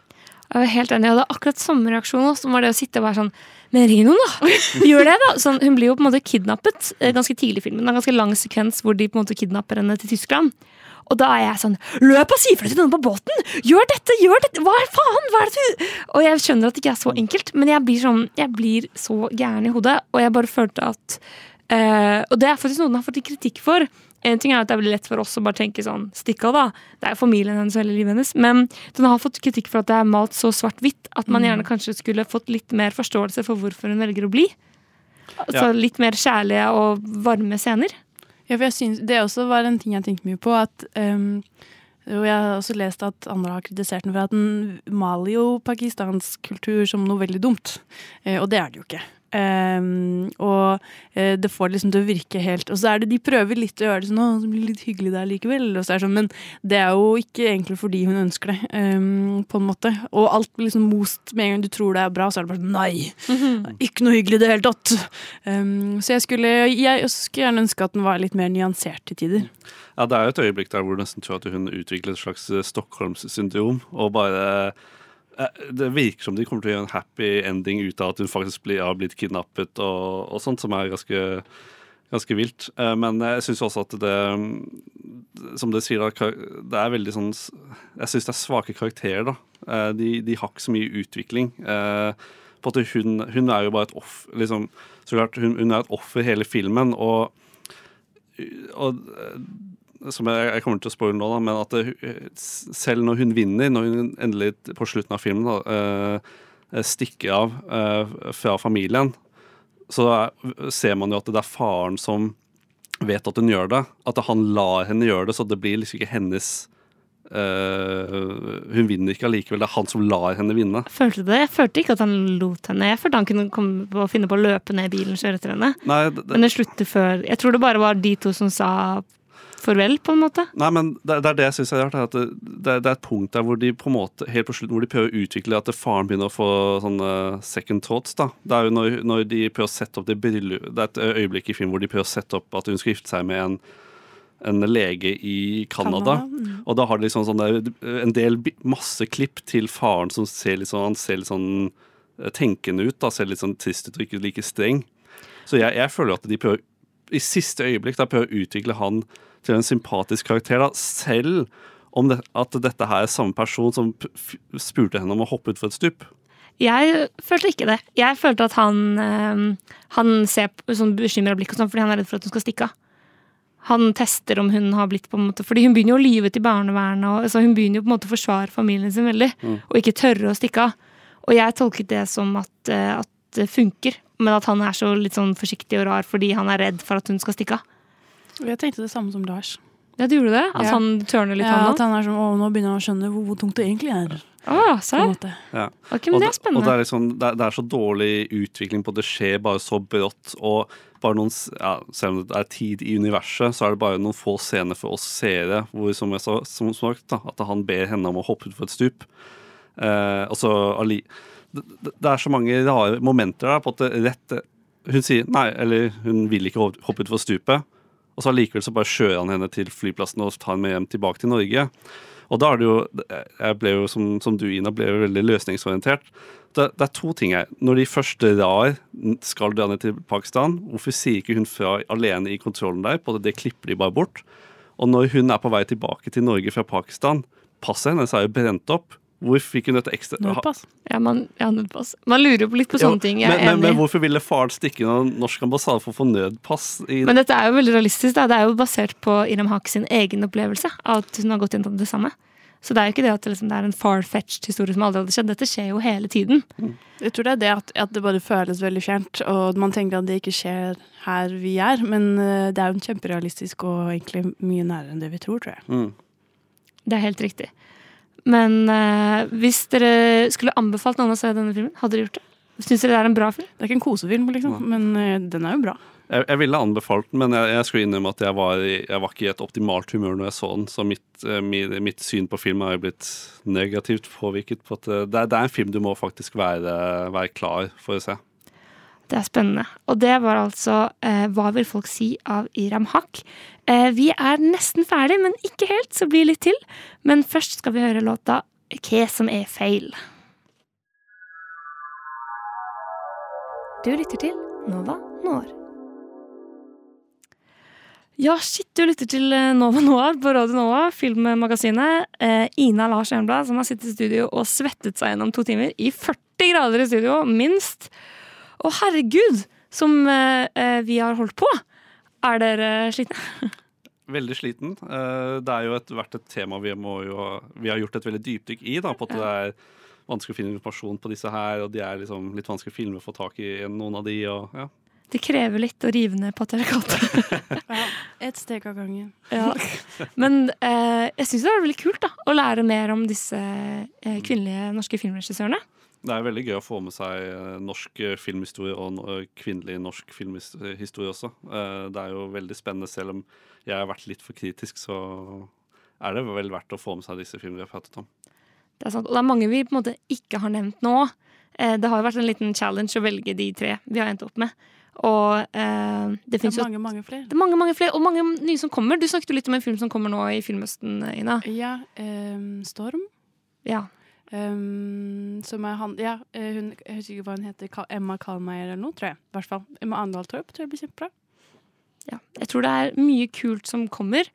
Jeg var helt enig, jeg hadde akkurat samme reaksjon som var det å sitte og være sånn Men ring noen, da! Gjør det, da! Sånn, hun blir jo på en måte kidnappet eh, ganske tidlig i filmen. Det er en ganske lang sekvens hvor de på en måte kidnapper henne til Tyskland. Og da er jeg sånn Løp og si fra til noen på båten! Gjør dette! Gjør dette! Hva faen? Hva er det du Og jeg skjønner at det ikke er så enkelt, men jeg blir sånn Jeg blir så gæren i hodet, og jeg bare følte at eh, Og det er faktisk noe den har fått kritikk for. En ting er at Det er veldig lett for oss å bare tenke sånn Stikk av, da. Det er jo familien hennes og hele livet hennes. Men den har fått kritikk for at det er malt så svart-hvitt at man Mm. gjerne kanskje skulle fått litt mer forståelse for hvorfor hun velger å bli. Altså Ja. litt mer kjærlige og varme scener. Ja, for jeg synes, Det også var en ting jeg tenkte mye på. at um, og Jeg har også lest at andre har kritisert den for at den maler jo pakistansk kultur som noe veldig dumt. Eh, og det er det jo ikke. Um, og uh, det får liksom til å virke helt Og så er det de prøver litt å gjøre det sånn Å, det blir litt hyggelig der likevel. Og så er det sånn, men det er jo ikke egentlig fordi hun ønsker det, um, på en måte. Og alt blir liksom most med en gang du tror det er bra, så er det bare sånn nei! Ikke noe hyggelig i det hele tatt! Um, så jeg skulle, jeg skulle gjerne ønske at den var litt mer nyansert til tider. Ja, det er jo et øyeblikk der hvor du nesten tror at hun utvikler et slags eh, Stockholms-syndrom. Og bare Det virker som de kommer til å gjøre en happy ending ut av at hun faktisk blir, har blitt kidnappet og, og sånt, som er ganske, ganske vilt. Eh, Men jeg syns også at det Som det sier, da, det er veldig sånn Jeg syns det er svake karakterer, da. Eh, De, de har ikke så mye utvikling. Eh, På at hun, hun er jo bare et offer liksom, Så klart, hun, hun er et offer hele filmen, og og eh, som jeg, jeg kommer til å spoile nå, da, men at det, selv når hun vinner, når hun endelig på slutten av filmen da, eh, stikker av eh, fra familien, så er, ser man jo at det er faren som vet at hun gjør det. At han lar henne gjøre det, så det blir liksom ikke hennes Uh, Hun vinner ikke allikevel, det er han som lar henne vinne. Følte det? Jeg følte ikke at han lot henne. Jeg følte han kunne komme på finne på å løpe ned bilen og kjøre etter henne. Nei, det, det, Men det slutter før Jeg tror det bare var de to som sa farvel, på en måte. Nei, men det, det er det jeg syns er rart. At det, det, er et punkt der hvor de på en måte helt på slutten hvor de prøver å utvikle at faren begynner å få sånne second thoughts. da. Det er jo når, når de prøver å sette opp det bryllup Det er et øyeblikk i film hvor de prøver å sette opp at hun skal gifte seg med en, en lege i Canada. Canada, mm. Og da har de liksom sånne, en del masse klipp til faren som ser litt sånn, han ser litt sånn eh, tenkende ut. da, Ser litt sånn trist ut og ikke like streng. Så jeg, jeg føler at de prøver i siste øyeblikk da prøver å utvikle han til en sympatisk karakter, da, selv om det, at dette her er samme person som spurte henne om å hoppe utfor et stup. Jeg følte ikke det. Jeg følte at han, øh, han ser sånn bekymra blikk og sånn fordi han er redd for at hun skal stikke av. Han tester om hun har blitt på en måte Fordi hun begynner jo å lyve til barnevernet. Og, altså hun begynner jo på en måte å forsvare familien sin veldig, Mm. og ikke tørre å stikke av. Og jeg tolket det som at, eh, at det funker, men at han er så litt sånn forsiktig og rar fordi han er redd for at hun skal stikke av. Jeg tenkte det samme som Lars. Ja, du gjorde det? At Ja. han tørner litt, ja, han at han er sånn, å, nå begynner han å skjønne hvor, hvor tungt det egentlig er. En serr? Ja. Okay, men det er spennende. Og det er, liksom, det, er, det er så dårlig utvikling på at det skjer bare så brått. Og bare noen, ja, selv om det er tid i universet, så er det bare noen få scener for oss seere hvor som jeg sa, som sagt, da, at han ber henne om å hoppe utfor et stup. Eh, og så Ali det, det er så mange rare momenter der på at det rett Hun sier nei, eller hun vil ikke hoppe hoppe utfor stupet. Og så allikevel så bare kjører han henne til flyplassen og tar henne med hjem tilbake til Norge. Og da er det jo Jeg ble jo, som, som du, Ina, ble jo veldig løsningsorientert. Det, det er to ting her. Når de først drar, skal dra ned til Pakistan, hvorfor sier ikke hun fra alene i kontrollen der? På det, det klipper de bare bort. Og når hun er på vei tilbake til Norge fra Pakistan, passet hennes er jo brent opp. Hvor fikk hun dette ekstra Nødpass. Ja, man, ja, nødpass. Man lurer jo litt på sånne ting. Jeg men, er men, men hvorfor ville faren stikke innom norsk ambassade for å få nødpass? I, Men dette er jo veldig realistisk. Da. Det er jo basert på Iram Hake sin egen opplevelse av at hun har gått gjennom det samme. Så det er jo ikke det at det, liksom, det er en far-fetched historie som aldri hadde skjedd. Dette skjer jo hele tiden. Jeg tror det er det at, at det bare føles veldig fjernt, og man tenker at det ikke skjer her vi er. Men eh, det er jo kjemperealistisk og egentlig mye nærere enn det vi tror, tror jeg. Mm. Det er helt riktig. Men eh, hvis dere skulle anbefalt noen å se denne filmen, hadde dere gjort det? Syns dere det er en bra film? Det er ikke en kosefilm, liksom, men eh, den er jo bra. Jeg, jeg ville anbefalt den, men jeg, jeg skulle innrømme at jeg var, i, jeg var ikke i et optimalt humør når jeg så den. Så mitt, eh, mi- mitt syn på film er jo blitt negativt påvirket. På at eh, det, er, det er en film du må faktisk være, være klar for å se. Det er spennende. Og det var altså eh, Hva vil folk si av Iram Haq. Eh, vi er nesten ferdig, men ikke helt, så blir litt til. Men først skal vi høre låta Hva som er feil. Du lytter til Nova Noir. Ja, shit, du lytter til eh, Nova Noir på Radio Nova, filmmagasinet. Eh, Ina Lars Ørnblad, som har sittet i studio og svettet seg gjennom to timer i 40 grader i studio, minst. Å, herregud, som eh, eh, vi har holdt på! Er dere slitne? Veldig sliten. Eh, Det er jo et, vært et tema vi, må jo, vi har gjort et veldig dypdykk i. Da, på at det er vanskelig å finne informasjon på disse her, og de er liksom litt vanskelig å filme og få tak i noen av de. Og, ja. Det krever litt å rive ned patriarkatet. Et steg av gangen. Ja. Men eh, jeg syns det er veldig kult da, å lære mer om disse eh, kvinnelige norske filmregissørene. Det er veldig gøy å få med seg eh, norsk eh, filmhistorie og kvinnelig norsk filmhistorie også. Eh, Det er jo veldig spennende, selv om jeg har vært litt for kritisk, så er det vel verdt å få med seg disse filmene vi har pratet om. Det er sant. Og det er mange vi på en måte ikke har nevnt nå. Eh, det har jo vært en liten challenge å velge de tre vi har endt opp med. Og eh, det er jo mange, mange flere. det er mange, mange flere, og mange nye som kommer. Du snakket jo litt om en film som kommer nå i Filmøsten, Ina. Ja, ehm, Storm. Ja. Ehm, som er han Ja, eh, hun, jeg husker ikke hva hun heter. Emma Kalmeier eller noe, tror jeg. I hvert fall. Emma Andal Torp tror jeg blir kjempebra. Ja. Jeg tror det er mye kult som kommer.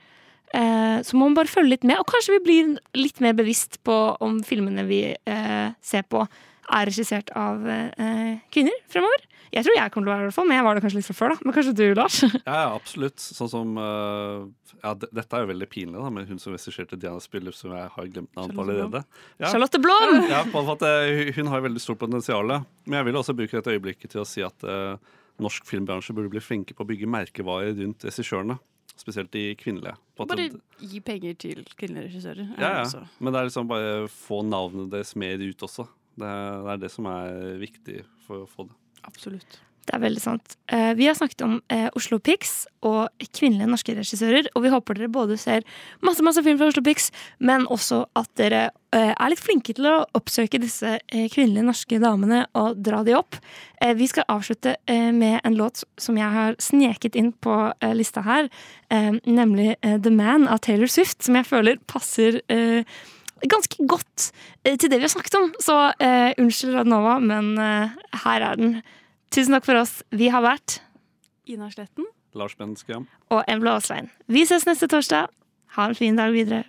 Eh, så må man bare følge litt med, og kanskje vi blir litt mer bevisst på om filmene vi eh, ser på, er regissert av eh, kvinner fremover. Jeg tror jeg kommer til å være det, i hvert fall, men jeg var det kanskje litt fra før, da. Men kanskje du, Lars? Ja, ja, absolutt. Sånn som uh, Ja, dette er jo veldig pinlig, da, med hun som regisserte Diana Spiller, som jeg har glemt navnet på allerede. Ja. Charlotte Blom! Ja, eh, hun har veldig stort potensial. Men jeg vil også bruke dette øyeblikket til å si at uh, norsk filmbransje burde bli flinke på å bygge merkevarer rundt regissørene. Spesielt de kvinnelige. På Bare gi penger til kvinnelige regissører. er ja, ja. Men det er liksom bare få navnet deres mer ut også. Det er, det er det som er viktig for å få det. Absolutt. Det er veldig sant. Eh, vi har snakket om eh, Oslo Pix og kvinnelige norske regissører, og vi håper dere både ser masse masse film fra Oslo Pix, men også at dere eh, er litt flinke til å oppsøke disse kvinnelige norske damene og dra de opp. Vi skal avslutte med en låt som jeg har sneket inn på lista her, nemlig The Man av Taylor Swift, som jeg føler passer ganske godt eh, til det vi har snakket om. Så eh, unnskyld Radnova, men eh, her er den. Tusen takk for oss. Vi har vært Ina Sletten. Lars Benskam. og En Aaslein. Vi ses neste torsdag. Ha en fin dag videre.